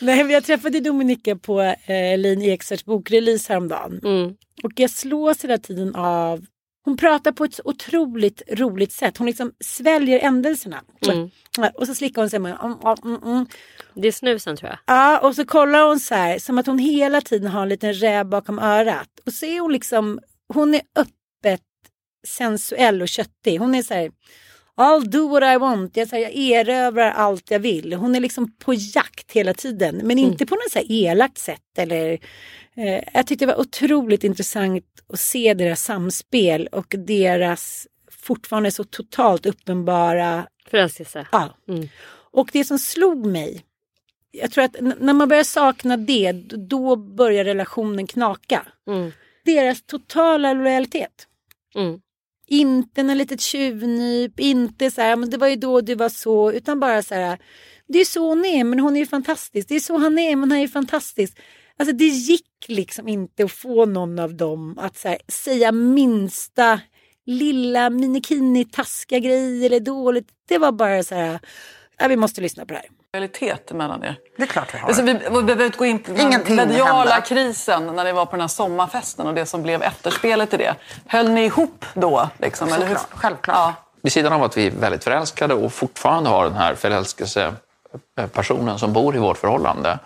Nej, men jag träffade Dominika på eh, Lin Ekserts bokrelease häromdagen. Mm. Och jag slås hela tiden av... Hon pratar på ett otroligt roligt sätt. Hon liksom sväljer ändelserna. Mm. Och så slickar hon sig med... Mm, mm, mm. Det är snusen tror jag. Ja, och så kollar hon så här som att hon hela tiden har en liten räv bakom örat. Och så är hon liksom, hon är öppet sensuell och köttig. Hon är så här, I'll do what I want. Jag, så här, jag erövrar allt jag vill. Hon är liksom på jakt hela tiden. Men inte på något så här elakt sätt. Eller, eh, jag tyckte det var otroligt intressant att se deras samspel och deras fortfarande så totalt uppenbara Förälskelse. Ja. Mm. Och det som slog mig, jag tror att när man börjar sakna det, då börjar relationen knaka. Mm. Deras totala lojalitet. Mm. Inte något litet tjuvnyp, inte så här, men det var ju då du var så, utan bara så här, det är så hon är, men hon är ju fantastisk. Det är så han är, men han är ju fantastisk. Alltså det gick liksom inte att få någon av dem att så här, säga minsta lilla minikini taskiga grej eller dåligt. Det var bara så här, ja, vi måste lyssna på det här. lojalitet mellan er. Det är klart vi har. Alltså, vi, vi behöver inte gå in på den mediala hände. krisen när ni var på den här sommarfesten och det som blev efterspelet till det. Höll ni ihop då? Liksom, eller hur? Självklart. Ja. Vid sidan av att vi är väldigt förälskade och fortfarande har den här förälskelsepersonen som bor i vårt förhållande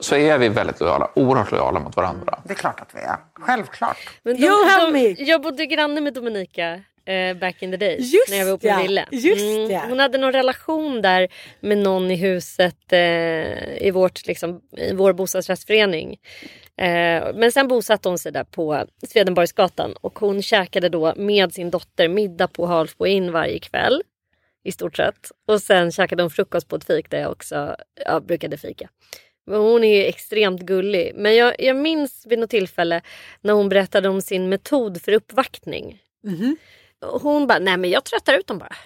så är vi väldigt lojala, oerhört lojala mot varandra. Det är klart att vi är. Självklart. Men de, You de, me. Jag bodde granne med Dominika eh, back in the days. Just när jag var uppe på Ville. just ja. Hon hade någon relation där med någon i huset eh, i, vårt, liksom, i vår bostadsrättsförening. Eh, men sen bosatte hon sig där på Swedenborgsgatan och hon käkade då med sin dotter middag på Halfbo in varje kväll. I stort sett. Och sen käkade hon frukost på ett fik där jag också ja, brukade fika. Men hon är ju extremt gullig. Men jag, jag minns vid något tillfälle när hon berättade om sin metod för uppvaktning. Mhm. Och Hon bara, nej men jag tröttar ut dem bara.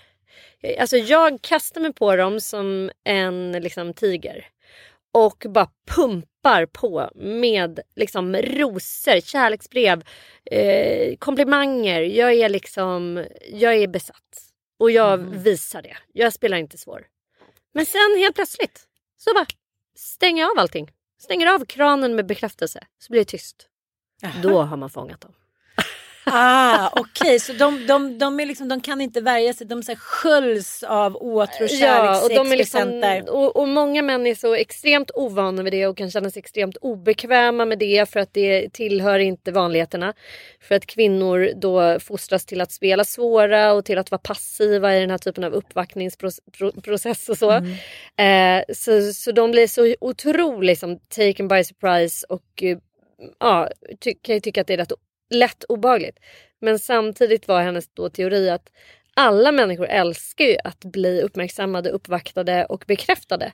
Alltså jag kastar mig på dem som en liksom, tiger. Och bara pumpar på med liksom rosor, kärleksbrev, eh, komplimanger. Jag är liksom, jag är besatt. Och jag visar det. Jag spelar inte svår. Men sen helt plötsligt så bara stänger jag av allting. Stänger av kranen med bekräftelse. Så blir det tyst. Då har man fångat dem. Ah, okej, så de, de, de, är liksom, de kan inte värja sig, de så här sköljs av åtrå, kärlek, Ja, och, sex, de är liksom, och, och många män är så extremt ovana vid det och kan känna sig extremt obekväma med det för att det tillhör inte vanligheterna. För att kvinnor då fostras till att spela svåra och till att vara passiva i den här typen av uppvaktningsprocess och så. Eh, så, så de blir så otroligt liksom, taken by surprise och eh, ja, kan ju tycka att det är rätt lätt obehagligt. Men samtidigt var hennes då teori att alla människor älskar ju att bli uppmärksammade, uppvaktade och bekräftade.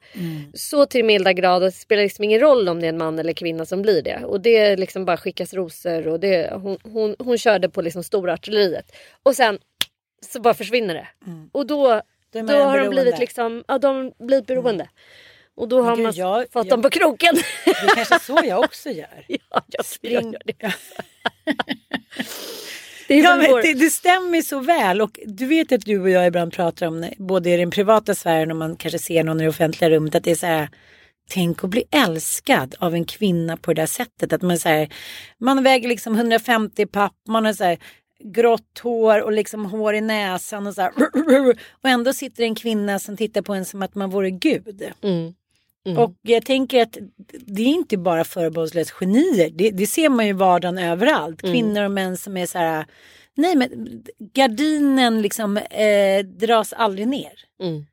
Så till milda grad att det spelar liksom ingen roll om det är en man eller kvinna som blir det. Och det liksom bara skickas rosor och det, hon, hon, hon körde på liksom stora artilleriet. Och sen så bara försvinner det. Och då, Då har de blivit liksom, ja de blivit beroende. Och då har gud, man jag- fått jag- dem på kroken. Det är kanske så jag också gör. [laughs] ja, jag, jag Spring- gör det. [laughs] Det ja, vår- det, det stämmer så väl och du vet att du och jag ibland pratar om det, både i den privata sfären och man kanske ser någon i det offentliga rummet att det är så här Tänk att bli älskad av en kvinna på det där sättet. Att man, så här, man väger liksom 150 papp, man har så här, grått hår och liksom hår i näsan och så här, [clears throat] Och ändå sitter en kvinna som tittar på en som att man vore gud. Mm. Mm. Och jag tänker att det är inte bara förbehållslöst genier. Det, det ser man ju i vardagen överallt. Mm. Kvinnor och män som är så här. Nej men gardinen liksom eh, dras aldrig ner. Mm.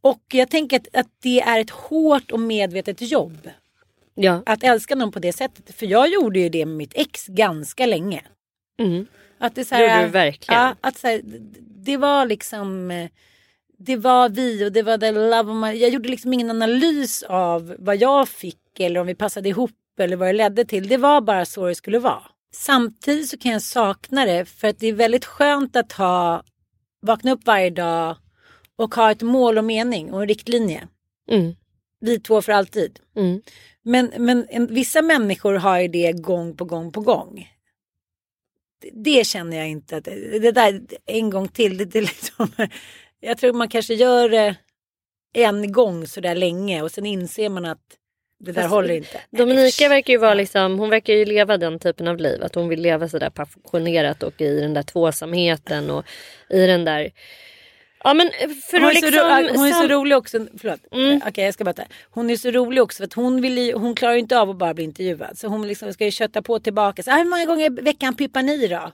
Och jag tänker att, att det är ett hårt och medvetet jobb. Ja. Att älska någon på det sättet. För jag gjorde ju det med mitt ex ganska länge. Mm. Att det så Gjorde här, du verkligen? Ja, att så här, det var liksom eh, det var vi och det var the love of my... Jag gjorde liksom ingen analys av vad jag fick eller om vi passade ihop eller vad det ledde till. Det var bara så det skulle vara. Samtidigt så kan jag sakna det för att det är väldigt skönt att ha vakna upp varje dag och ha ett mål och mening och en riktlinje. Mm. Vi två för alltid. Mm. Men, men en, vissa människor har ju det gång på gång på gång. Det, det känner jag inte. Att, det det där en gång till. Det, det liksom, jag tror man kanske gör det en gång så där länge och sen inser man att det där Fast håller inte. Dominika verkar ju vara liksom, hon verkar ju leva den typen av liv. Att hon vill leva sådär passionerat och i den där tvåsamheten och i den där... Ja men för hon, är så liksom... ro, hon är så rolig också. Förlåt. Mm. Okej jag ska bara ta. Hon är så rolig också för att hon, vill hon klarar inte av att bara bli intervjuad. Så hon liksom ska ju kötta på tillbaka. Så, ah, hur många gånger i veckan pippar ni då?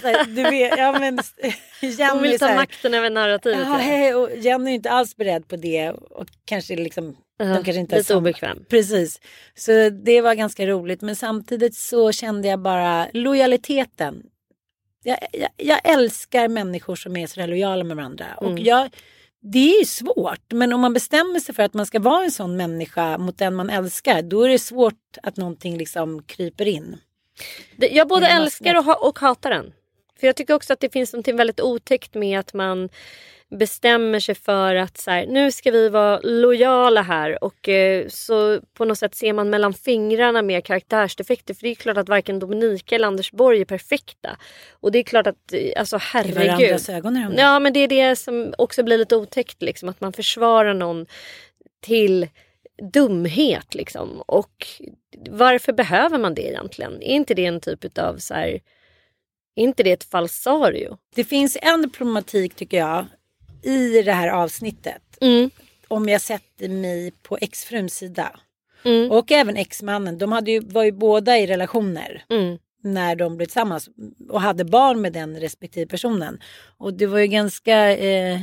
Så du vet, ja, men, [laughs] Jenny Hon vill så ta här, makten över narrativet. Ja, hej, och Jenny är inte alls beredd på det och kanske liksom Ja, de kanske inte lite obekväm. Precis. Så det var ganska roligt men samtidigt så kände jag bara lojaliteten. Jag, jag, jag älskar människor som är sådär lojala med varandra och Mm. jag det är ju svårt men om man bestämmer sig för att man ska vara en sån människa mot den man älskar då är det svårt att någonting liksom kryper in. Jag både älskar och, ha- och hatar den. För jag tycker också att det finns något väldigt otäckt med att man bestämmer sig för att så här, nu ska vi vara lojala här och eh, så på något sätt ser man mellan fingrarna med karaktärsdefekter för det är klart att varken Dominika eller Anders Borg är perfekta. Och det är klart att, eh, alltså I herregud. varandras ögon är de. Ja men det är det som också blir lite otäckt liksom att man försvarar någon till dumhet liksom. Och varför behöver man det egentligen? Är inte det en typ av så här, är inte det ett falsario? Det finns en problematik tycker jag i det här avsnittet. Mm. Om jag sätter mig på exfruns sida. Mm. Och även exmannen. De hade ju, var ju båda i relationer. Mm. När de blev tillsammans. Och hade barn med den respektive personen. Och det var ju ganska eh,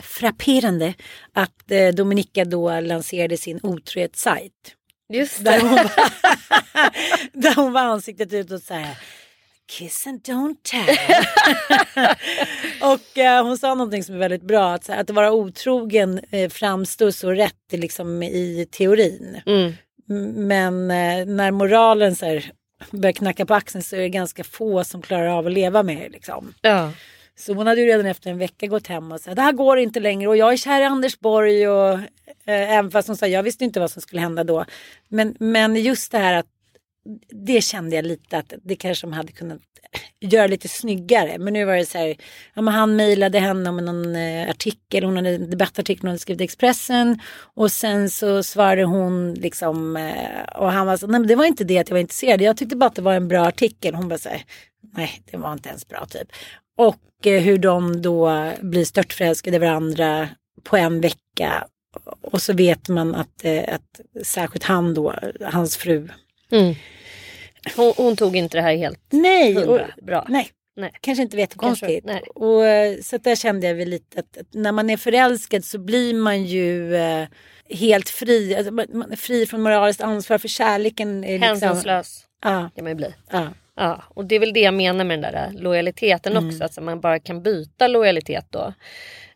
frapperande. Att eh, Dominika då lanserade sin otrohetssajt. Just Där det. hon, var, [laughs] [laughs] där hon var ansiktet utåt så här. Kiss and don't tell. [laughs] och eh, hon sa någonting som är väldigt bra. Att, att vara otrogen eh, framstår så rätt liksom, i teorin. Mm. Men eh, när moralen så här, börjar knacka på axeln så är det ganska få som klarar av att leva med det. Liksom. Ja. Så hon hade ju redan efter en vecka gått hem och sagt det här går inte längre och jag är kär i Anders Borg och eh, även fast hon sa jag visste inte vad som skulle hända då. Men, men just det här att det kände jag lite att det kanske de hade kunnat göra lite snyggare. Men nu var det så här, ja, men han mejlade henne om någon eh, artikel, hon hade en debattartikel hon hade skrivit i Expressen och sen så svarade hon liksom eh, och han var så, nej men det var inte det att jag var intresserad, jag tyckte bara att det var en bra artikel. Hon bara så här, nej det var inte ens bra typ. Och eh, hur de då blir störtförälskade i varandra på en vecka. Och så vet man att, eh, att särskilt han då, hans fru. Mm. Hon, hon tog inte det här helt Nej, och, hundra bra. nej. Nej. Kanske inte vet Kanske, nej. Och, eh, så där kände jag väl lite att, att när man är förälskad så blir man ju eh, helt fri. Alltså, man, är fri från moraliskt ansvar för kärleken. Är liksom, Hänsynslös ja, kan man ju bli. ja. Ja, och det är väl det jag menar med den där lojaliteten Mm. också. Att man bara kan byta lojalitet då.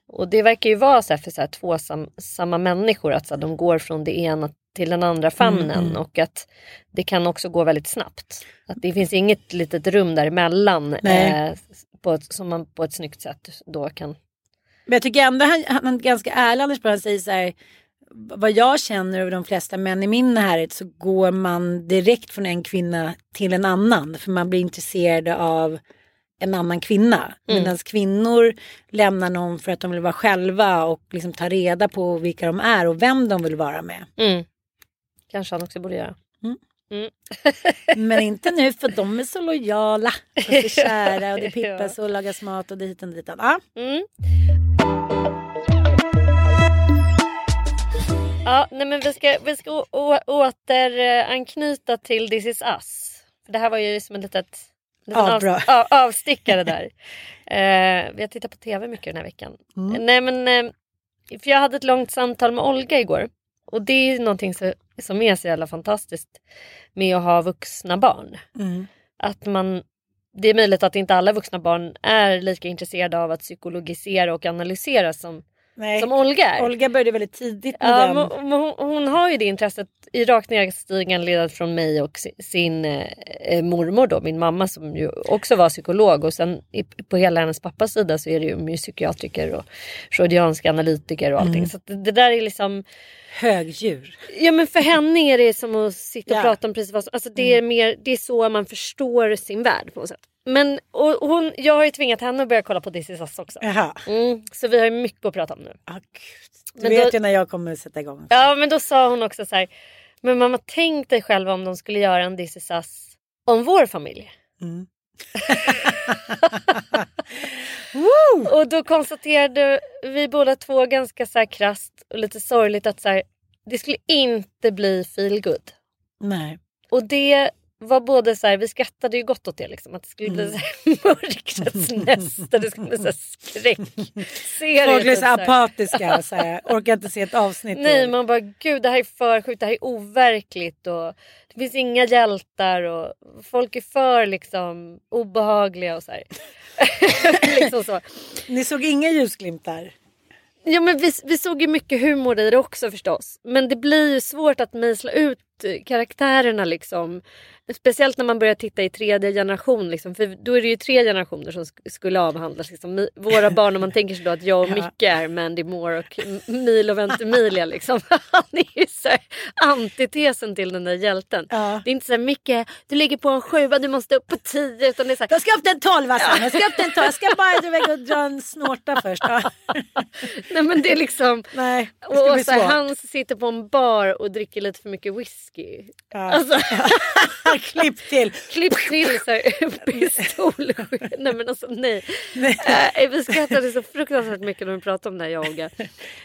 Och det verkar ju vara så för så här två sam, samma människor. Att så de går från det ena till den andra famnen. Mm, mm. Och att det kan också gå väldigt snabbt. Att det finns inget litet rum däremellan. Eh, på ett, som man på ett snyggt sätt då kan... Men jag tycker ändå han, han är ganska ärlig Anders. Han säger så här. Vad jag känner över de flesta män i min närhet så går man direkt från en kvinna till en annan. För man blir intresserad av en annan kvinna. Mm. Medan kvinnor lämnar någon för att de vill vara själva och liksom ta reda på vilka de är och vem de vill vara med. Mm. Kanske han också borde göra. Mm. Mm. [laughs] Men inte nu för de är så lojala och så kära och det [laughs] pippas och lagas mat och dit och dit. Ja. Mm. Ja, nej men vi ska, vi ska återanknyta till This is us. För det här var ju som en litet, liten Avbrott. av, [laughs] avstickare där. Eh, vi har tittat på tv mycket den här veckan. Mm. Nej men, eh, för jag hade ett långt samtal med Olga igår. Och det är någonting så, som är så jävla fantastiskt med att ha vuxna barn. Mm. Att man, det är möjligt att inte alla vuxna barn är lika intresserade av att psykologisera och analysera som, Nej. som Olga är. Olga började väldigt tidigt med Ja, den. hon, hon har ju det intresset i rakt nedstigande led från mig och si- sin eh, mormor då, min mamma som ju också var psykolog och sen i, på hela hennes pappas sida så är det ju psykiatriker och freudianska analytiker och allting. Mm. Så det, det där är liksom Högdjur. Ja men för henne är det som att sitta och Ja. prata om precis vad som, alltså det är mer, det är så man förstår sin värld på något sätt. Men och hon, jag har ju tvingat henne att börja kolla på This is us också. Jaha. Mm, så vi har ju mycket att prata om nu. Du Men vet då- ju när jag kommer sätta igång. Ja men då sa hon också så här. Men mamma tänk dig själv om de skulle göra en This is us om vår familj. Mm. [laughs] och då konstaterade vi båda två ganska så här krasst och lite sorgligt att så här, det skulle inte bli feel good. Nej. Och det var både så här, vi skrattade ju gott åt det liksom. Att det skulle bli Mm. så [laughs] mörkrets nästa, det skulle bli så här skräck. Serie, Folk blir typ så här. apatiska så här, [laughs] orkar inte se ett avsnitt. Nej till. man bara gud det här är för sjukt, det här är overkligt och det finns inga hjältar och folk är för liksom obehagliga och så här. [laughs] liksom så. Ni såg inga ljusglimtar? Ja men vi, vi såg ju mycket humor i det också förstås. Men det blir ju svårt att mejsla ut karaktärerna liksom. Speciellt när man börjar titta i tredje generation liksom. För då är det ju tre generationer som sk- skulle avhandlas. Liksom. Våra barn, om man tänker sig då att jag och [laughs] Ja. Micke är Mandy Moore och Milo Ventimiglia liksom. [laughs] Han är ju så antitesen till den där hjälten. Det är inte så här Micke, du ligger på en sjua, du måste upp på tio. Utan det är så här, Jag ska upp till en tolva sen. Jag ska upp till en tolva. Jag ska bara iväg och dra en snorta först. Ja. [laughs] Nej men det är liksom... Nej, det och så här, han sitter på en bar och dricker lite för mycket whisky. Ja. Alltså, [laughs] Klipp till. klipp till så här, [laughs] pistol. [laughs] nej men alltså nej. Äh, vi skrattade så fruktansvärt mycket när vi pratade om det här jag och Olga.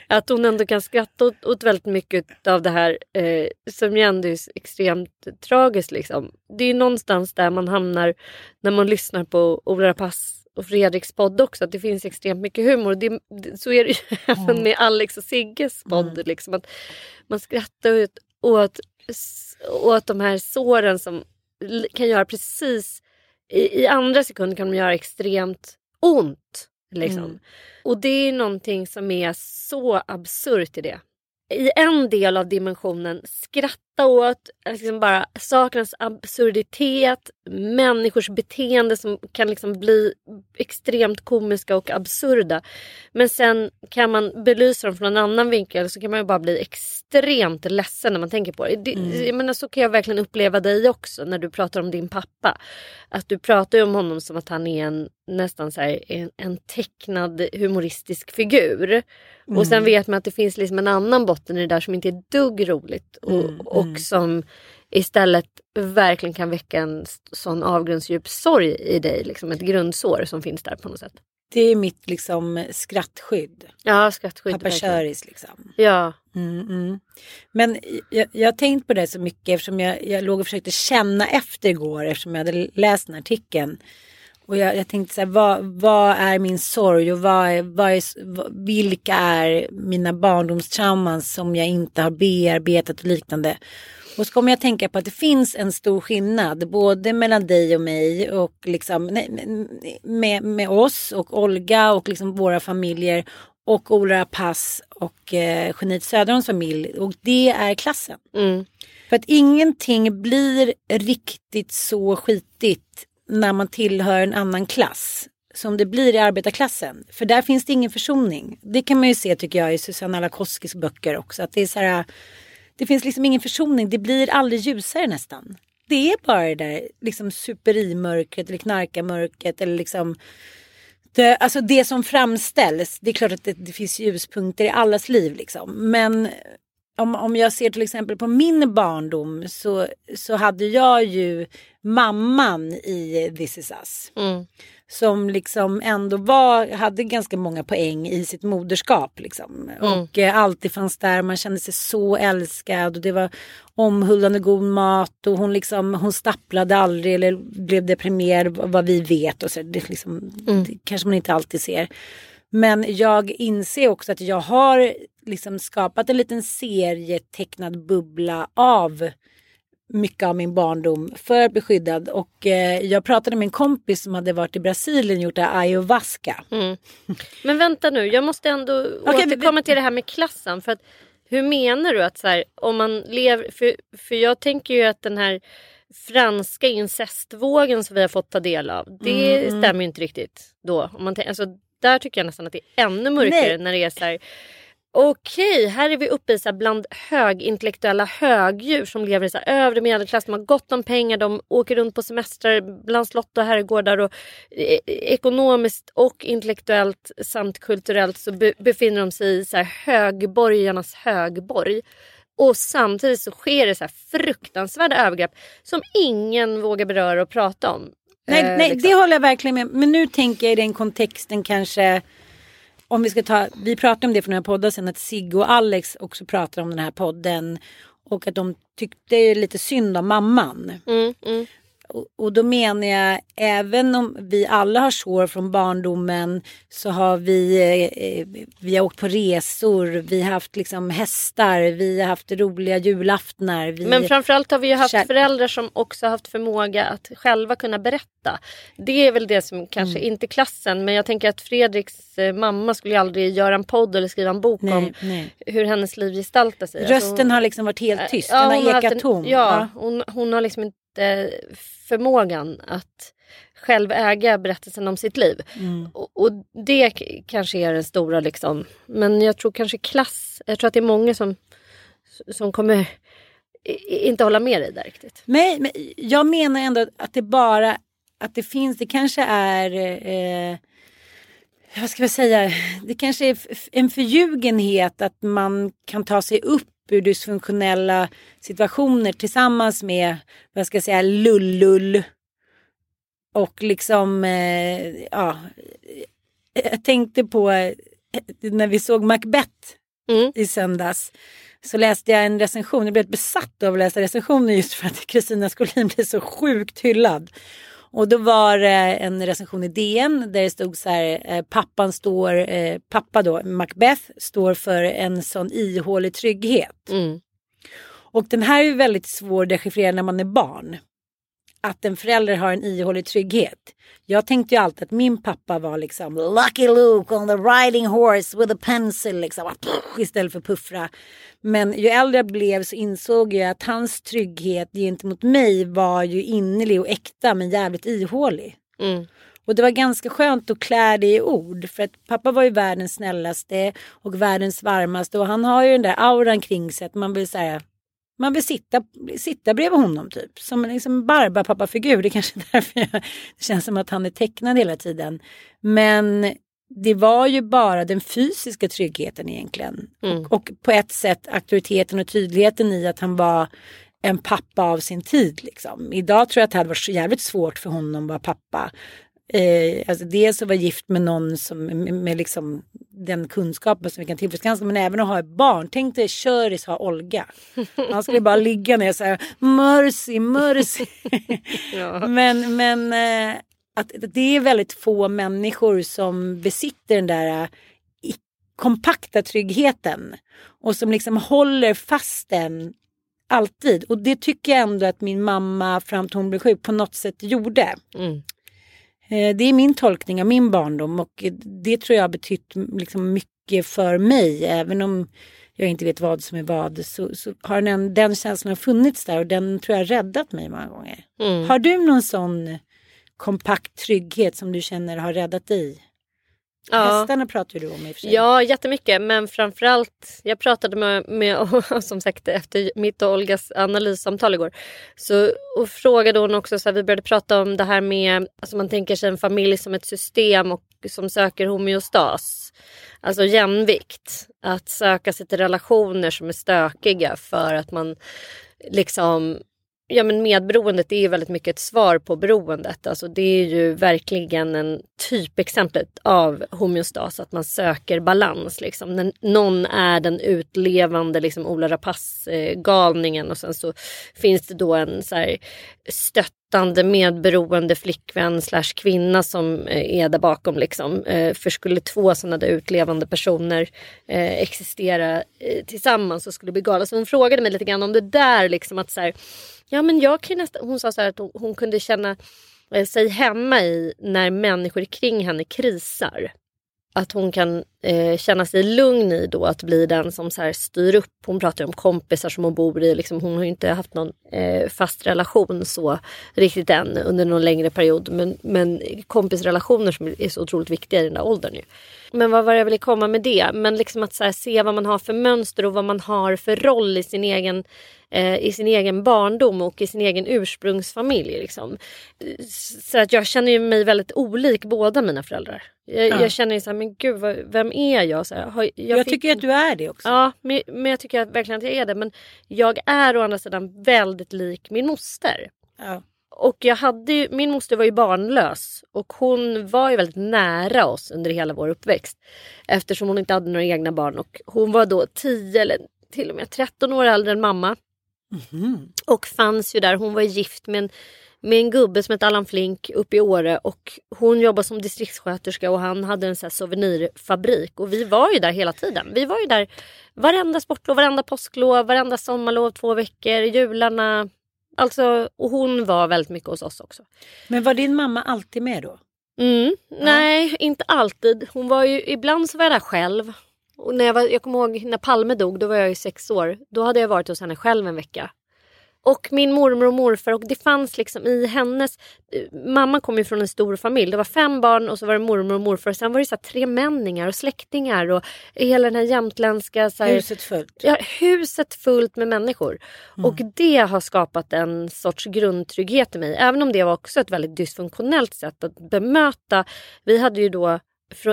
Att hon ändå kan skratta åt, åt väldigt mycket av det här eh, som ju ändå är extremt tragiskt liksom. Det är någonstans där man hamnar när man lyssnar på Ola Rapace och Fredriks podd också. Att det finns extremt mycket humor. Det, så är det ju även med Alex och Sigges podd. Liksom, att man skrattar åt, åt, åt de här såren som kan göra precis i, i andra sekunder kan de göra extremt ont. Liksom. Mm. Och det är någonting som är så absurt i det. I en del av dimensionen skratta åt liksom bara sakernas absurditet, människors beteende som kan liksom bli extremt komiska och absurda. Men sen kan man belysa dem från en annan vinkel så kan man ju bara bli extremt ledsen när man tänker på det. det Mm. Jag menar, så kan jag verkligen uppleva dig också när du pratar om din pappa. Att du pratar om honom som att han är en nästan så här, en, en tecknad humoristisk figur. Och sen Mm. vet man att det finns liksom en annan botten i det där som inte är dugg roligt. Och, Mm, och mm. som istället verkligen kan väcka en sån avgrundsdjup sorg i dig. Liksom ett grundsår som finns där på något sätt. Det är mitt liksom skrattskydd. Ja, skrattskydd. Pappa köris liksom. Ja. Mm, mm. Men jag, jag har tänkt på det så mycket eftersom jag, jag låg och försökte känna efter igår eftersom jag hade läst den artikeln. Och jag, jag tänkte så här, vad, vad är min sorg och vad är, vad är, vilka är mina barndomstrauman som jag inte har bearbetat och liknande. Och så kommer jag tänka på att det finns en stor skillnad både mellan dig och mig och liksom nej, med, med oss och Olga och liksom våra familjer och Ola Rapace och eh, Genit Söderholms familj och det är klassen. Mm. För att ingenting blir riktigt så skitigt när man tillhör en annan klass som det blir i arbetarklassen. För där finns det ingen försoning. Det kan man ju se tycker jag i Susanna Lakoskis böcker också. Att det är så här, det finns liksom ingen försoning. Det blir aldrig ljusare nästan. det är bara det där liksom superimörkret eller knarkarmörkret eller liksom det, alltså det som framställs. Det är klart att det, det finns ljuspunkter i allas liv liksom. Men om, om jag ser till exempel på min barndom så, så hade jag ju mamman i This is us. Mm. Som liksom ändå var, hade ganska många poäng i sitt moderskap. Liksom. Mm. Och eh, alltid fanns där, man kände sig så älskad. Och det var omhullande god mat och hon, liksom, hon stapplade aldrig eller blev deprimerad vad vi vet. Och så, det, liksom, Mm. det kanske man inte alltid ser. Men jag inser också att jag har liksom skapat en liten serietecknad bubbla av mycket av min barndom för att bli skyddad. Och eh, jag pratade med en kompis som hade varit i Brasilien och gjort det här ayahuasca. Mm. Men vänta nu, jag måste ändå Okej, återkomma till det här med klassen. För att, hur menar du att så här, om man lever... För, för jag tänker ju att den här franska incestvågen som vi har fått ta del av. Det Mm, mm. stämmer ju inte riktigt då. Om man, alltså, där tycker jag nästan att det är ännu mörkare Nej. när det är så här. Okej, här är vi uppe i så här bland högintellektuella högdjur som lever i så här övre medelklass. De har gott om pengar, de åker runt på semestrar bland slott och herrgårdar. Och, eh, ekonomiskt och intellektuellt samt kulturellt så be, befinner de sig i så här högborgarnas högborg. Och samtidigt så sker det så här fruktansvärda övergrepp som ingen vågar beröra och prata om. Nej, Eh, nej liksom. det håller jag verkligen med Men nu tänker jag i den kontexten kanske om vi ska ta, vi pratade om det för några poddar sen att Sigge och Alex också pratar om den här podden och att de tyckte lite synd om mamman. Mm, mm. Och, då menar jag även om vi alla har sår från barndomen så har vi, eh, vi har åkt på resor, vi har haft liksom hästar, vi har haft roliga julaftnar. Vi, Men framförallt har vi ju haft föräldrar som också haft förmåga att själva kunna berätta. Det är väl det som kanske Mm. inte klassen men jag tänker att Fredriks eh, mamma skulle ju aldrig göra en podd eller skriva en bok Nej, om nej. hur hennes liv gestaltar sig. Alltså, Rösten har liksom varit helt tyst, den hon har ekat tom. Ja, hon, hon har liksom inte förmågan att själv äga berättelsen om sitt liv. Mm. Och, och det kanske är den stora liksom. Men jag tror kanske klass, jag tror att det är många som, som kommer inte hålla med dig där riktigt. Nej, men jag menar ändå att det bara att det finns, det kanske är eh, vad ska jag säga, det kanske är en förljugenhet att man kan ta sig upp ur dysfunktionella situationer tillsammans med, vad ska jag säga, lullull. Och liksom, eh, ja, jag tänkte på eh, när vi såg Macbeth i söndags. Så läste jag en recension, jag blev besatt av att läsa recensioner just för att Kristina Skolin blev så sjukt hyllad. Och då var det en recension i DN där det stod så här, eh, pappan står, eh, pappa då, Macbeth, står för en sån ihålig trygghet. Och den här är väldigt svår att dechiffrera när man är barn. Att en förälder har en ihålig trygghet. Jag tänkte ju alltid att min pappa var liksom Lucky Luke on the riding horse with a pencil liksom. Istället för puffra. Men ju äldre jag blev så insåg jag att hans trygghet gentemot mig var ju innerlig och äkta men jävligt ihålig. Mm. Och det var ganska skönt att klä det i ord. För att pappa var ju världens snällaste och världens varmaste. Och han har ju den där auran kring sig att man vill säga man vill sitta, sitta bredvid honom typ. Som en liksom Barbapapa-figur. Det är kanske är [laughs] därför jag, det känns som att han är tecknad hela tiden. Men det var ju bara den fysiska tryggheten egentligen. Mm. Och, och på ett sätt auktoriteten och tydligheten i att han var en pappa av sin tid. Liksom. Idag tror jag att det hade varit så jävligt svårt för honom att vara pappa. Eh, alltså dels att vara gift med någon som med, med liksom den kunskapen som vi kan tillfredsställa men även att ha ett barn. Tänk dig Köris ha Olga. Han skulle bara ligga ner och säga mercy, mercy. [laughs] Men, men eh, att det är väldigt få människor som besitter den där eh, kompakta tryggheten och som liksom håller fast den alltid. Och det tycker jag ändå att min mamma fram till hon blev sjuk på något sätt gjorde. Mm. Eh, Det är min tolkning av min barndom och det tror jag har betytt liksom mycket för mig. Även om jag inte vet vad som är vad så, så har den, den känslan funnits där och den tror jag har räddat mig många gånger. Mm. Har du någon sån kompakt trygghet som du känner har räddat dig? Hästarna pratar du om i och för sig. Ja, jättemycket. Men framförallt, jag pratade med, med [laughs] som sagt efter mitt och Olgas analyssamtal igår. Så, och frågade hon också, så här, vi började prata om det här med, alltså man tänker sig en familj som ett system och som söker homeostas. Alltså jämvikt. Att söka sig till relationer som är stökiga för att man liksom Ja men medberoendet är ju väldigt mycket ett svar på beroendet. Alltså det är ju verkligen en typexempel av homeostas, att man söker balans. Liksom. När någon är den utlevande liksom, Ola Rapace-galningen och sen så finns det då en så här, stöttande medberoende flickvän slash kvinna som eh, är där bakom. Liksom. Eh, för skulle två sådana där utlevande personer eh, existera tillsammans så skulle det bli galet. Så hon frågade mig lite grann om det där. Liksom, att så här, Ja men jag kan nästa, hon sa så att hon, hon kunde känna sig hemma i när människor kring henne krisar. Att hon kan eh, känna sig lugn i då att bli den som så här styr upp. Hon pratar om kompisar som hon bor i. Liksom, hon har ju inte haft någon eh, fast relation så riktigt än under någon längre period. Men, men kompisrelationer som är så otroligt viktiga i den där åldern. Ju. Men vad var det jag ville komma med det? Men liksom att här, se vad man har för mönster och vad man har för roll i sin egen eh, i sin egen barndom och i sin egen ursprungsfamilj. Liksom. Så att jag känner mig väldigt olik båda mina föräldrar. Jag, Ja. jag känner ju så här, men gud vad, vem är jag? Så här, har, Jag, fick- tycker att du är det också. Ja, men, men jag tycker att, verkligen att jag är det. Men jag är å andra sidan väldigt lik min moster. Ja. Och jag hade ju, min moster var ju barnlös och hon var ju väldigt nära oss under hela vår uppväxt. Eftersom hon inte hade några egna barn och hon var då 10 eller till och med 13 år äldre än mamma. Och fanns ju där, hon var gift med en, med en gubbe som hette Allan Flink uppe i Åre och hon jobbade som distriktssköterska och han hade en så souvenirfabrik och vi var ju där hela tiden. Vi var ju där varenda sportlov, varenda påsklov, varenda sommarlov, två veckor, jularna. Alltså, och hon var väldigt mycket hos oss också. Men var din mamma alltid med då? Mm. Nej, inte alltid. Hon var ju, ibland så var jag där själv. Och när jag, var, jag kommer ihåg när Palme dog, då var jag ju sex år. Då hade jag varit hos henne själv en vecka. Och min mormor och morfar och det fanns liksom i hennes... Mamma kom ju från en stor familj. Det var fem barn och så var det mormor och morfar. Sen var det så tre männingar och släktingar och hela den här jämtländska... Så här, Huset fullt. Ja, huset fullt med människor. Och det har skapat en sorts grundtrygghet i mig. Även om det var också ett väldigt dysfunktionellt sätt att bemöta. Vi hade ju då,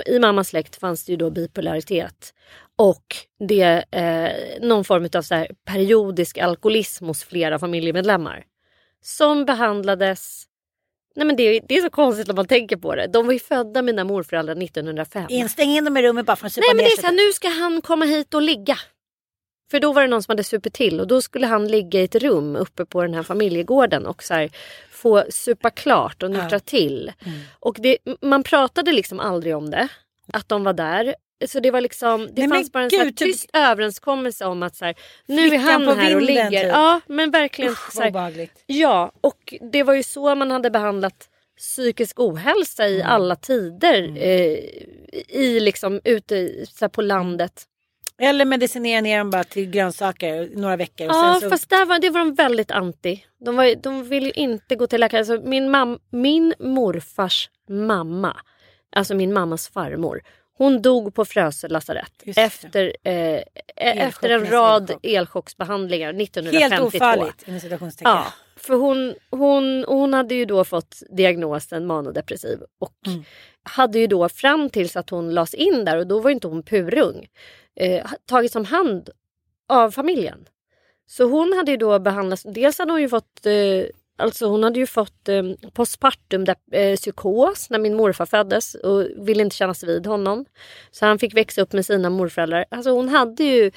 i mammas släkt fanns det ju då bipolaritet. Och det, eh, någon form av så periodisk alkoholism hos flera familjemedlemmar. Som behandlades Nej men det, det är så konstigt när man tänker på det. De var ju födda mina morföräldrar 1905. Instäng in dem i rummet bara för att supa Nej men det är så här, nu ska han komma hit och ligga. För då var det någon som hade supit till och då skulle han ligga i ett rum uppe på den här familjegården och så här, få supa klart och nyktra till. Mm. Och det, man pratade liksom aldrig om det, att de var där. Så det var liksom, det Nej, fanns bara en så gud, typ- tyst överenskommelse om att så här, nu är han här och vinden, ligger. typ. Ja men verkligen. Usch, så här. Ja, och det var ju så man hade behandlat psykisk ohälsa i Mm. alla tider. Eh, I liksom ute så här på landet. Eller medicinera ner dem bara till grönsaker några veckor. Och Ja, sen så... fast där var, det var de väldigt anti. De, var, de ville ju inte gå till läkare. Alltså min, mam, min morfars mamma, alltså min mammas farmor, hon dog på Frösö lasarett efter, eh, efter en rad elchock. elchocksbehandlingar 1952. Helt ofarligt inom citationstecken. Ja, för hon, hon, hon hade ju då fått diagnosen manodepressiv och Mm. hade ju då fram tills att hon lades in där och då var inte hon purung eh, tagits om hand av familjen. Så hon hade ju då behandlats, dels hade hon ju fått eh, Alltså hon hade ju fått eh, postpartum där, eh, psykos när min morfar föddes och ville inte kännas vid honom. Så han fick växa upp med sina morföräldrar. Alltså hon hade ju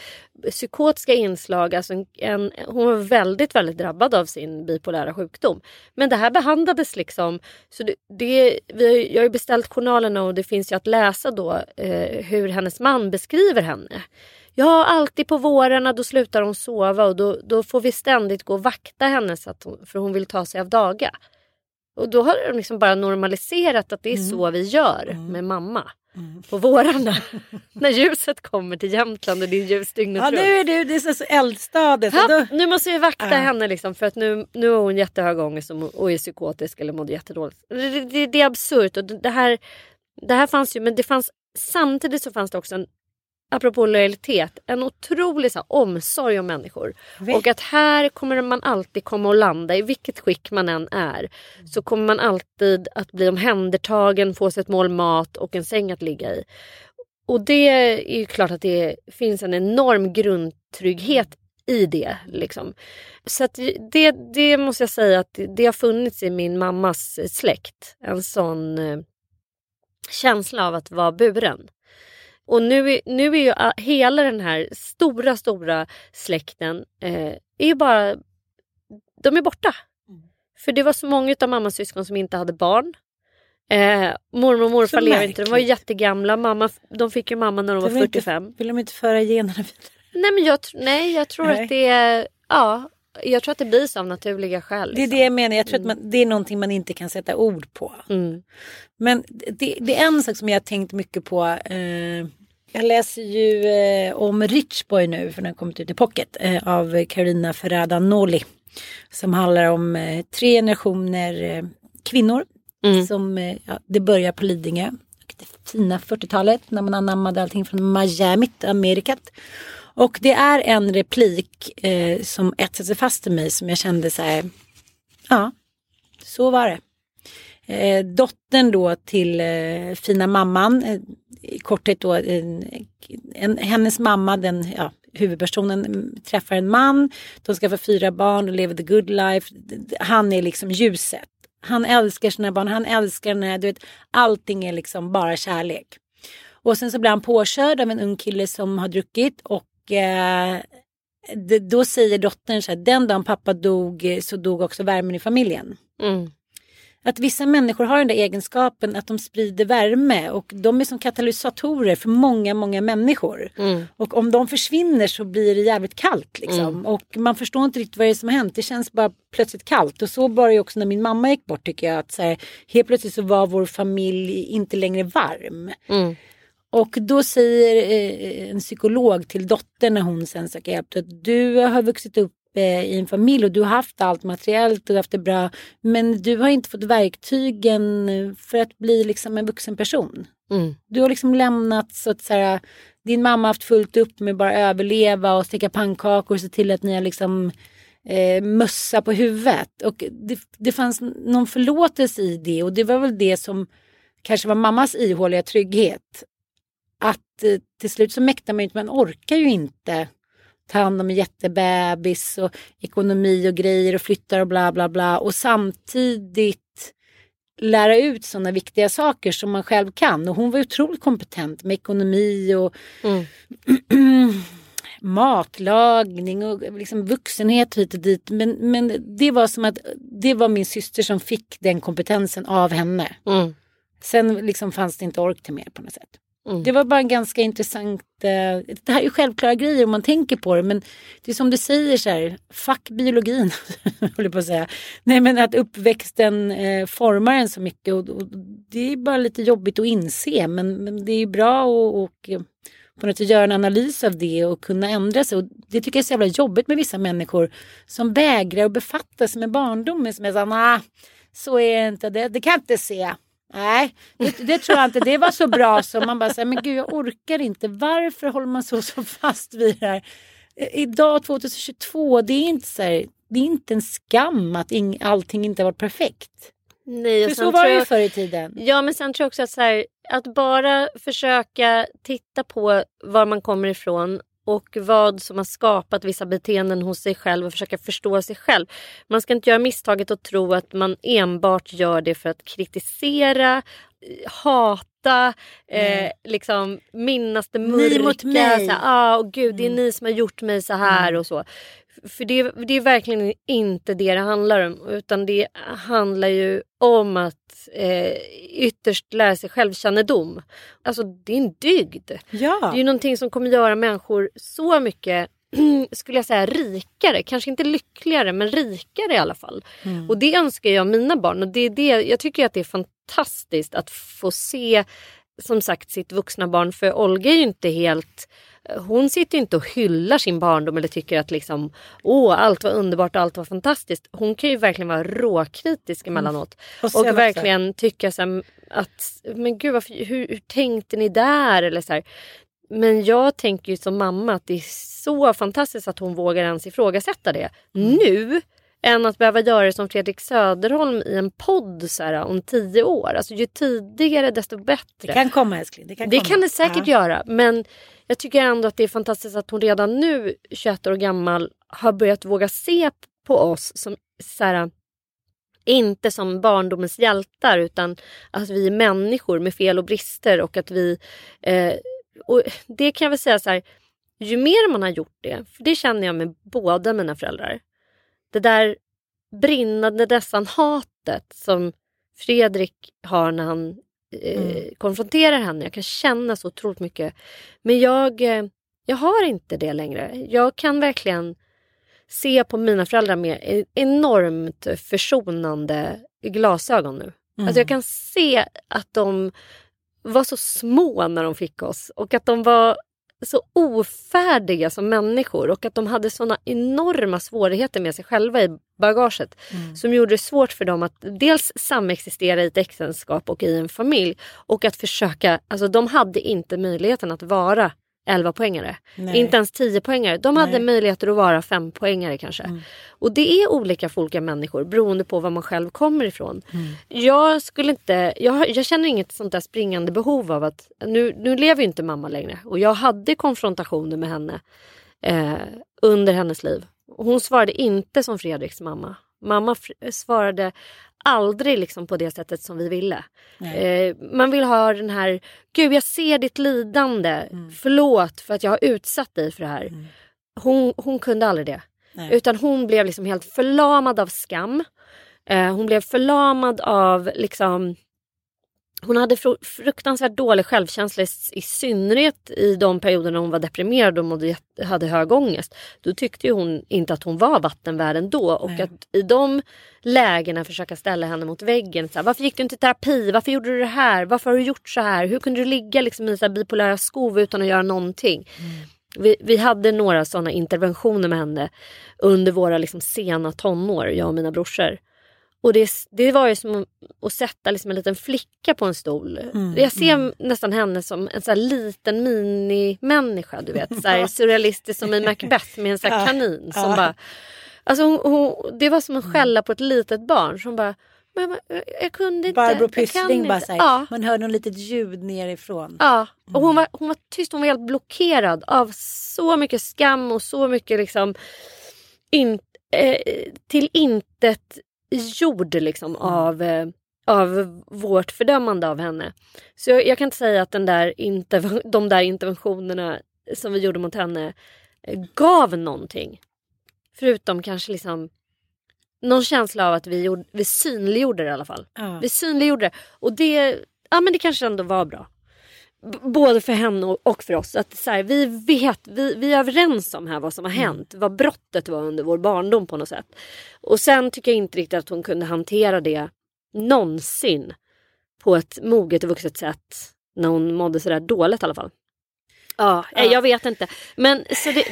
psykotiska inslag. Alltså en, en, hon var väldigt, väldigt drabbad av sin bipolära sjukdom. Men det här behandlades liksom. Så det, det, vi, har jag har ju beställt journalerna och det finns ju att läsa då eh, hur hennes man beskriver henne. Ja, alltid på vårarna då slutar hon sova och då, då får vi ständigt gå och vakta henne så att hon, för hon vill ta sig av daga. Och då har de liksom bara normaliserat att det är så vi gör med mamma. På vårarna. [laughs] När ljuset kommer till Jämtland och det är ljus dygnet Ja, runt. nu är du, det är så, och Ja, Då... nu måste vi vakta Ja. henne liksom för att nu, nu har hon jättehög ångest och, och är psykotisk eller mådde jättedåligt. Det, det, det är absurt och det här, det här fanns ju men det fanns samtidigt så fanns det också en apropå lojalitet, en otrolig så här, omsorg om människor. Vet. Och att här kommer man alltid komma och landa, i vilket skick man än är. Så kommer man alltid att bli omhändertagen, få sig ett mål mat och en säng att ligga i. Och det är ju klart att det finns en enorm grundtrygghet i det. Liksom. Så det, det måste jag säga att det har funnits i min mammas släkt. En sån eh, känsla av att vara buren. Och nu nu är ju a- hela den här stora, stora släkten eh, är bara... De är borta. För det var så många av mammas syskon som inte hade barn. Eh, mormor och morfar lever inte. De var ju jättegamla. Mamma, de fick ju mamma när de var de inte- 45. Vill de inte föra generna vidare? Nej men jag, nej, jag tror Nej. att det är... Ja, jag tror att det blir så av naturliga skäl. Det är liksom. det jag menar. Jag tror att man, det är någonting man inte kan sätta ord på. Mm. Men det, det är en sak som jag har tänkt mycket på. Eh, jag läser ju eh, om Rich Boy nu för den har kommit ut i pocket eh, av Carolina Ferrada Noli. Som handlar om eh, tre generationer eh, kvinnor. Som, eh, ja, det börjar på Lidingö. Det fina 40-talet när man anammade allting från Miami, Amerikat. Och det är en replik eh, som etsade sig fast i mig som jag kände så här. Ja, så var det. Eh, dottern då till eh, fina mamman, eh, i korthet då, en, en, hennes mamma, den, ja, huvudpersonen träffar en man, de ska få fyra barn och lever the good life. Han är liksom ljuset. Han älskar sina barn, han älskar den här, du vet, allting är liksom bara kärlek. Och sen så blir han påkörd av en ung kille som har druckit och eh, det, då säger dottern så här, den dagen pappa dog eh, så dog också värmen i familjen. Mm. Att vissa människor har den där egenskapen att de sprider värme och de är som katalysatorer för många, många människor. Mm. Och om de försvinner så blir det jävligt kallt liksom. Mm. Och man förstår inte riktigt vad det är som har hänt. Det känns bara plötsligt kallt. Och så var det också när min mamma gick bort tycker jag. Att så här, helt plötsligt så var vår familj inte längre varm. Mm. Och då säger eh, en psykolog till dottern när hon sen söker hjälp att du har vuxit upp eh, i en familj och du har haft allt materiellt och du har haft det bra. Men du har inte fått verktygen eh, för att bli liksom en vuxen person. Mm. Du har liksom lämnat så att så här, din mamma har haft fullt upp med bara överleva och steka pannkakor och se till att ni har liksom eh, mössa på huvudet. Och det, det fanns någon förlåtelse i det och det var väl det som kanske var mammas ihåliga trygghet. Att eh, till slut så mäktar man ju inte, man orkar ju inte ta hand om en jättebebis och ekonomi och grejer och flyttar och bla bla bla och samtidigt lära ut sådana viktiga saker som man själv kan. Och hon var otroligt kompetent med ekonomi och Mm. [clears throat] matlagning och liksom vuxenhet hit och dit. Men, men det var som att det var min syster som fick den kompetensen av henne. Mm. Sen liksom fanns det inte ork till mer på något sätt. Mm. Det var bara en ganska intressant, eh, det här är ju självklara grejer om man tänker på det men det är som du säger så här, fuck biologin, [laughs] håller på att säga. Nej men att uppväxten eh, formar en så mycket och, och det är bara lite jobbigt att inse men, men det är ju bra och, och på något sätt göra en analys av det och kunna ändra sig. Och det tycker jag är så jävla jobbigt med vissa människor som vägrar att befatta sig med barndomen. Som är såhär, nah, så är det inte, det, det kan jag inte se. Nej, det, det tror jag inte. Det var så bra så man bara säger, men gud jag orkar inte. Varför håller man så, så fast vid det här? Eh, Idag 2022, det är inte så här, det är inte en skam att ing, allting inte har varit perfekt. Nej, och För så var det ju förr i tiden. Ja men sen tror jag också att, så här, att bara försöka titta på var man kommer ifrån och vad som har skapat vissa beteenden hos sig själv och försöka förstå sig själv. Man ska inte göra misstaget att tro att man enbart gör det för att kritisera, eh, hata, eh, liksom minnas det mörka. Ni mot mig. Så här, ah, gud, det är ni som har gjort mig så här och så. För det, det är verkligen inte det det handlar om. Utan det handlar ju om att eh, ytterst lära sig självkännedom. Alltså det är en dygd. Ja. Det är ju någonting som kommer göra människor så mycket [clears throat] skulle jag säga rikare. Kanske inte lyckligare men rikare i alla fall. Mm. Och det önskar jag mina barn. Och det är det, jag tycker att det är fantastiskt att få se som sagt sitt vuxna barn. För Olga är ju inte helt hon sitter inte och hyllar sin barndom eller tycker att liksom, åh, allt var underbart och allt var fantastiskt. Hon kan ju verkligen vara råkritisk emellanåt. Och Och, också- verkligen tycka så att, men gud, varför, hur, hur tänkte ni där? Eller så här. Men jag tänker ju som mamma att det är så fantastiskt att hon vågar ens ifrågasätta det nu. Än att behöva göra det som Fredrik Söderholm i en podd så här, om tio år. Alltså ju tidigare desto bättre. Det kan komma älskling. Det kan, Det komma. kan det säkert Ja. göra. Men jag tycker ändå att det är fantastiskt att hon redan nu, 21 år gammal, har börjat våga se på oss som så här, inte som barndomens hjältar utan att vi är människor med fel och brister och att vi... Eh, och det kan jag väl säga så här, ju mer man har gjort det, för det känner jag med båda mina föräldrar. Det där brinnande nästan hatet som Fredrik har när han eh, konfronterar henne. Jag kan känna så otroligt mycket. Men jag, eh, jag har inte det längre. Jag kan verkligen se på mina föräldrar med enormt försonande glasögon nu. Mm. Alltså jag kan se att de var så små när de fick oss och att de var så ofärdiga som människor och att de hade såna enorma svårigheter med sig själva i bagaget som gjorde det svårt för dem att dels samexistera i ett äktenskap och i en familj och att försöka, alltså de hade inte möjligheten att vara 11 poängare. Nej. Inte ens 10 poängare. De hade Nej. möjligheter att vara 5 poängare kanske. Och det är olika för olika människor beroende på var man själv kommer ifrån. Jag skulle inte, jag, jag känner inget sånt där springande behov av att, nu, nu lever ju inte mamma längre och jag hade konfrontationer med henne eh, under hennes liv. Hon svarade inte som Fredriks mamma. Mamma svarade aldrig liksom på det sättet som vi ville. Eh, man vill ha den här, gud jag ser ditt lidande, förlåt för att jag har utsatt dig för det här. Hon, hon kunde aldrig det. Nej. Utan hon blev liksom helt förlamad av skam. Eh, hon blev förlamad av liksom hon hade fru- fruktansvärt dålig självkänsla i, synnerhet i de perioder när hon var deprimerad och mådde, hade hög ångest. Då tyckte ju hon inte att hon var vattenvärd då och Nej. att i de lägena försöka ställa henne mot väggen. Så här, varför gick du inte i terapi? Varför gjorde du det här? Varför har du gjort så här? Hur kunde du ligga liksom i så här bipolära skov utan att göra någonting? Vi, vi hade några sådana interventioner med henne under våra liksom sena tonår, jag och mina brorsor. Och det, det var ju som att sätta liksom en liten flicka på en stol. Mm, jag ser nästan henne som en så liten minimänniska. Du vet, [laughs] så här surrealistisk som i Macbeth med en så kanin. Som bara, alltså hon, hon, det var som att skälla på ett litet barn. Som bara, men, jag, kunde inte. Barbro Pyssling bara inte." såhär, Ja. man hör något litet ljud nerifrån. Ja, och hon var, hon var tyst, hon var helt blockerad av så mycket skam och så mycket liksom in, eh, till intet jord liksom av, eh, av vårt fördömande av henne. Så jag, jag kan inte säga att den där interv- [laughs] de där interventionerna som vi gjorde mot henne eh, gav någonting. Förutom kanske liksom någon känsla av att vi, gjorde, vi synliggjorde det i alla fall. Ja. Vi synliggjorde det. Och det, ja, men det kanske ändå var bra. Både för henne och, för oss. Att så här, vi vet, vi, vi är överens om här vad som har hänt. Vad brottet var under vår barndom på något sätt. Och sen tycker jag inte riktigt att hon kunde hantera det någonsin. På ett moget och vuxet sätt. När hon mådde sådär dåligt i alla fall. Ja, eh, jag vet inte. Men så det,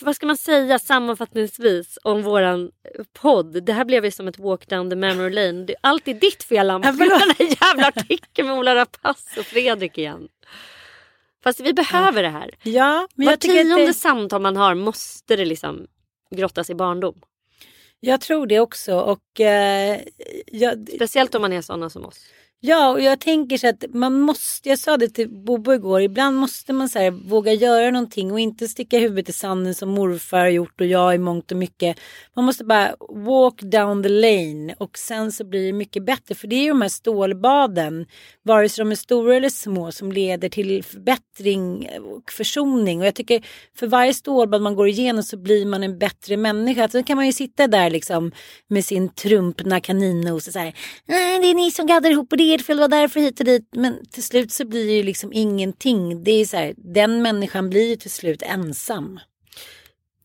vad ska man säga sammanfattningsvis om våran podd? Det här blev ju som ett walk down the memory lane. Det är alltid ditt fel Ann. Ja, Ja, den här jävla artikeln med Ola Rapace och Fredrik igen. Fast vi behöver det här. Ja, men Var jag tycker att tionde det, samtal man har måste det liksom grottas i barndom. jag tror det också och eh, jag, Speciellt om man är sådana som oss. Ja, och jag tänker så att man måste, jag sa det till Bobo igår, ibland måste man så här, våga göra någonting och inte sticka huvudet i sanden som morfar har gjort och jag i mångt och mycket. Man måste bara walk down the lane och sen så blir det mycket bättre. För det är ju de här stålbaden, vare sig de är stora eller små, som leder till förbättring och försoning. Och jag tycker för varje stålbad man går igenom så blir man en bättre människa. Sen kan man ju sitta där liksom med sin trumpna kaninnos och så här, "Nej, det är ni som gaddar ihop och det det var därför hit och dit. Men till slut så blir det ju liksom ingenting. Det är så här, den människan blir ju till slut ensam.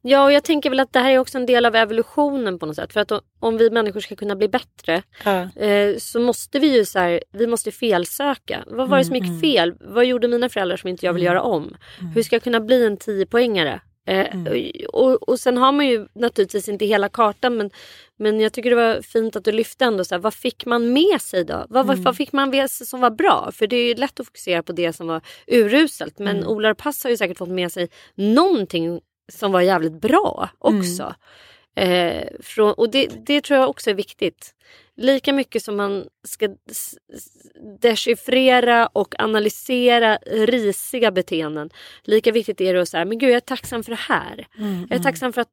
Ja, och jag tänker väl att det här är också en del av evolutionen på något sätt. För att om vi människor ska kunna bli bättre Ja. eh, så måste vi ju så här, vi måste felsöka. Vad var det som Mm, gick fel? Vad gjorde mina föräldrar som inte jag vill göra om? Hur ska jag kunna bli en 10-poängare? Eh, Mm. och, och sen har man ju naturligtvis inte hela kartan men, men jag tycker det var fint att du lyfte ändå så här, vad fick man med sig då? Vad, Mm. vad fick man med sig som var bra? För det är ju lätt att fokusera på det som var uruselt men Mm. Ola Pass har ju säkert fått med sig någonting som var jävligt bra också. Eh, från, och det, det tror jag också är viktigt. Lika mycket som man ska dechiffrera och analysera risiga beteenden. Lika viktigt är det att säga, men gud jag är tacksam för det här. Mm, Jag är tacksam för att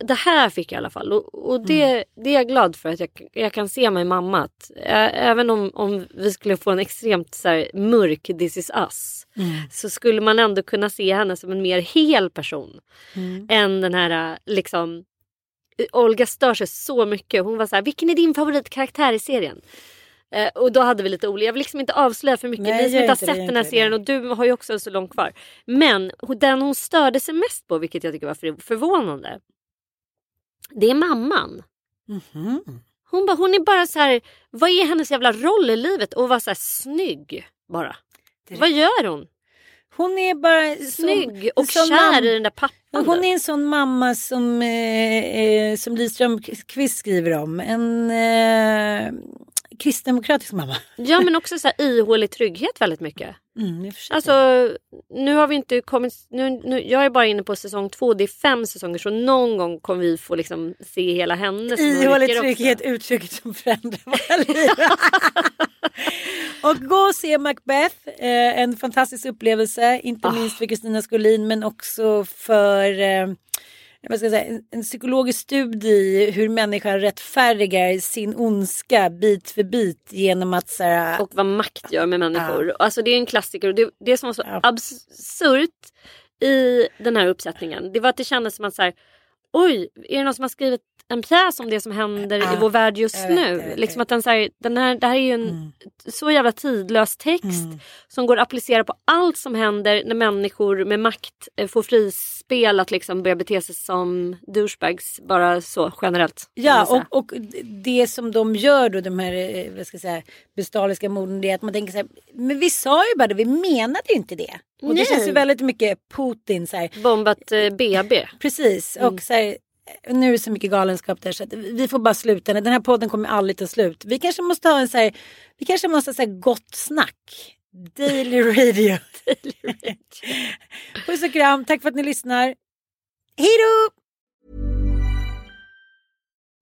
det här fick jag i alla fall. Och, och det, det är jag glad för att jag, jag kan se mig mamma. Att, ä, även om, om vi skulle få en extremt så här, mörk This is us. Mm. Så skulle man ändå kunna se henne som en mer hel person. Mm. Än den här liksom Olga stör sig så mycket. Hon var så här, vilken är din favoritkaraktär i serien? Eh, och då hade vi lite olika. Jag vill liksom inte avslöja för mycket. Nej, Ni som inte har sett den här serien och du har ju också så långt kvar. Men den hon störde sig mest på, vilket jag tycker var för- förvånande. Det är mamman. Mhm. Hon, bara, hon är bara så här, vad är hennes jävla roll i livet? Och vara så här snygg bara. Vad gör hon? Hon är bara Snygg och som kär i den där pappan. Hon är en sån mamma som, eh, eh, som Li Strömquist skriver om. En eh, kristdemokratisk mamma. Ja men också så här ihålig trygghet väldigt mycket. Mm. Alltså nu har vi inte kommit, nu, nu, jag är bara inne på säsong två, det är fem säsonger så någon gång kommer vi få liksom se hela hennes Ihålig mörker också. trygghet, uttrycket som förändrar våra liv. [laughs] [laughs] och gå och se Macbeth, eh, en fantastisk upplevelse, inte Ah. minst för Kristina Skolin men också för eh, vad ska jag säga, en, en psykologisk studie i hur människan rättfärdigar sin ondska bit för bit genom att så här, Och vad makt gör med människor. Alltså det är en klassiker och det, det som var så absurt i den här uppsättningen det var att det kändes som att så här, oj, är det någon som har skrivit en pjäs om det som händer i vår värld just vet, nu? vet, liksom att den, så här, den här, det här är ju en så jävla tidlös text som går att applicera på allt som händer när människor med makt eh, får frispel att liksom börja bete sig som douchebags bara så generellt. Ja, och, och det som de gör då, de här eh, vad ska jag säga, bestialiska morden, det är att man tänker så här, men vi sa ju bara det, vi menade ju inte det. Och det Nej. känns ju väldigt mycket Putin så här. Bombat eh, BB. Precis, och så här, Eh, nu är det så mycket galenskap där så att vi får bara sluta. Den här podden kommer aldrig ta slut. Vi kanske måste ha en så här, vi kanske måste ha så här gott snack. [laughs] Daily radio. Puss och kram, tack för att ni lyssnar. Hej då!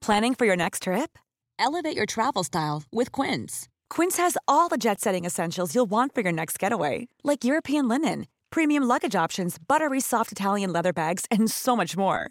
Planning for your next trip? Elevate your travel style with Quince. Quince has all the jet setting essentials you'll want for your next getaway, like European linen, premium luggage options, buttery soft Italian leather bags, and so much more.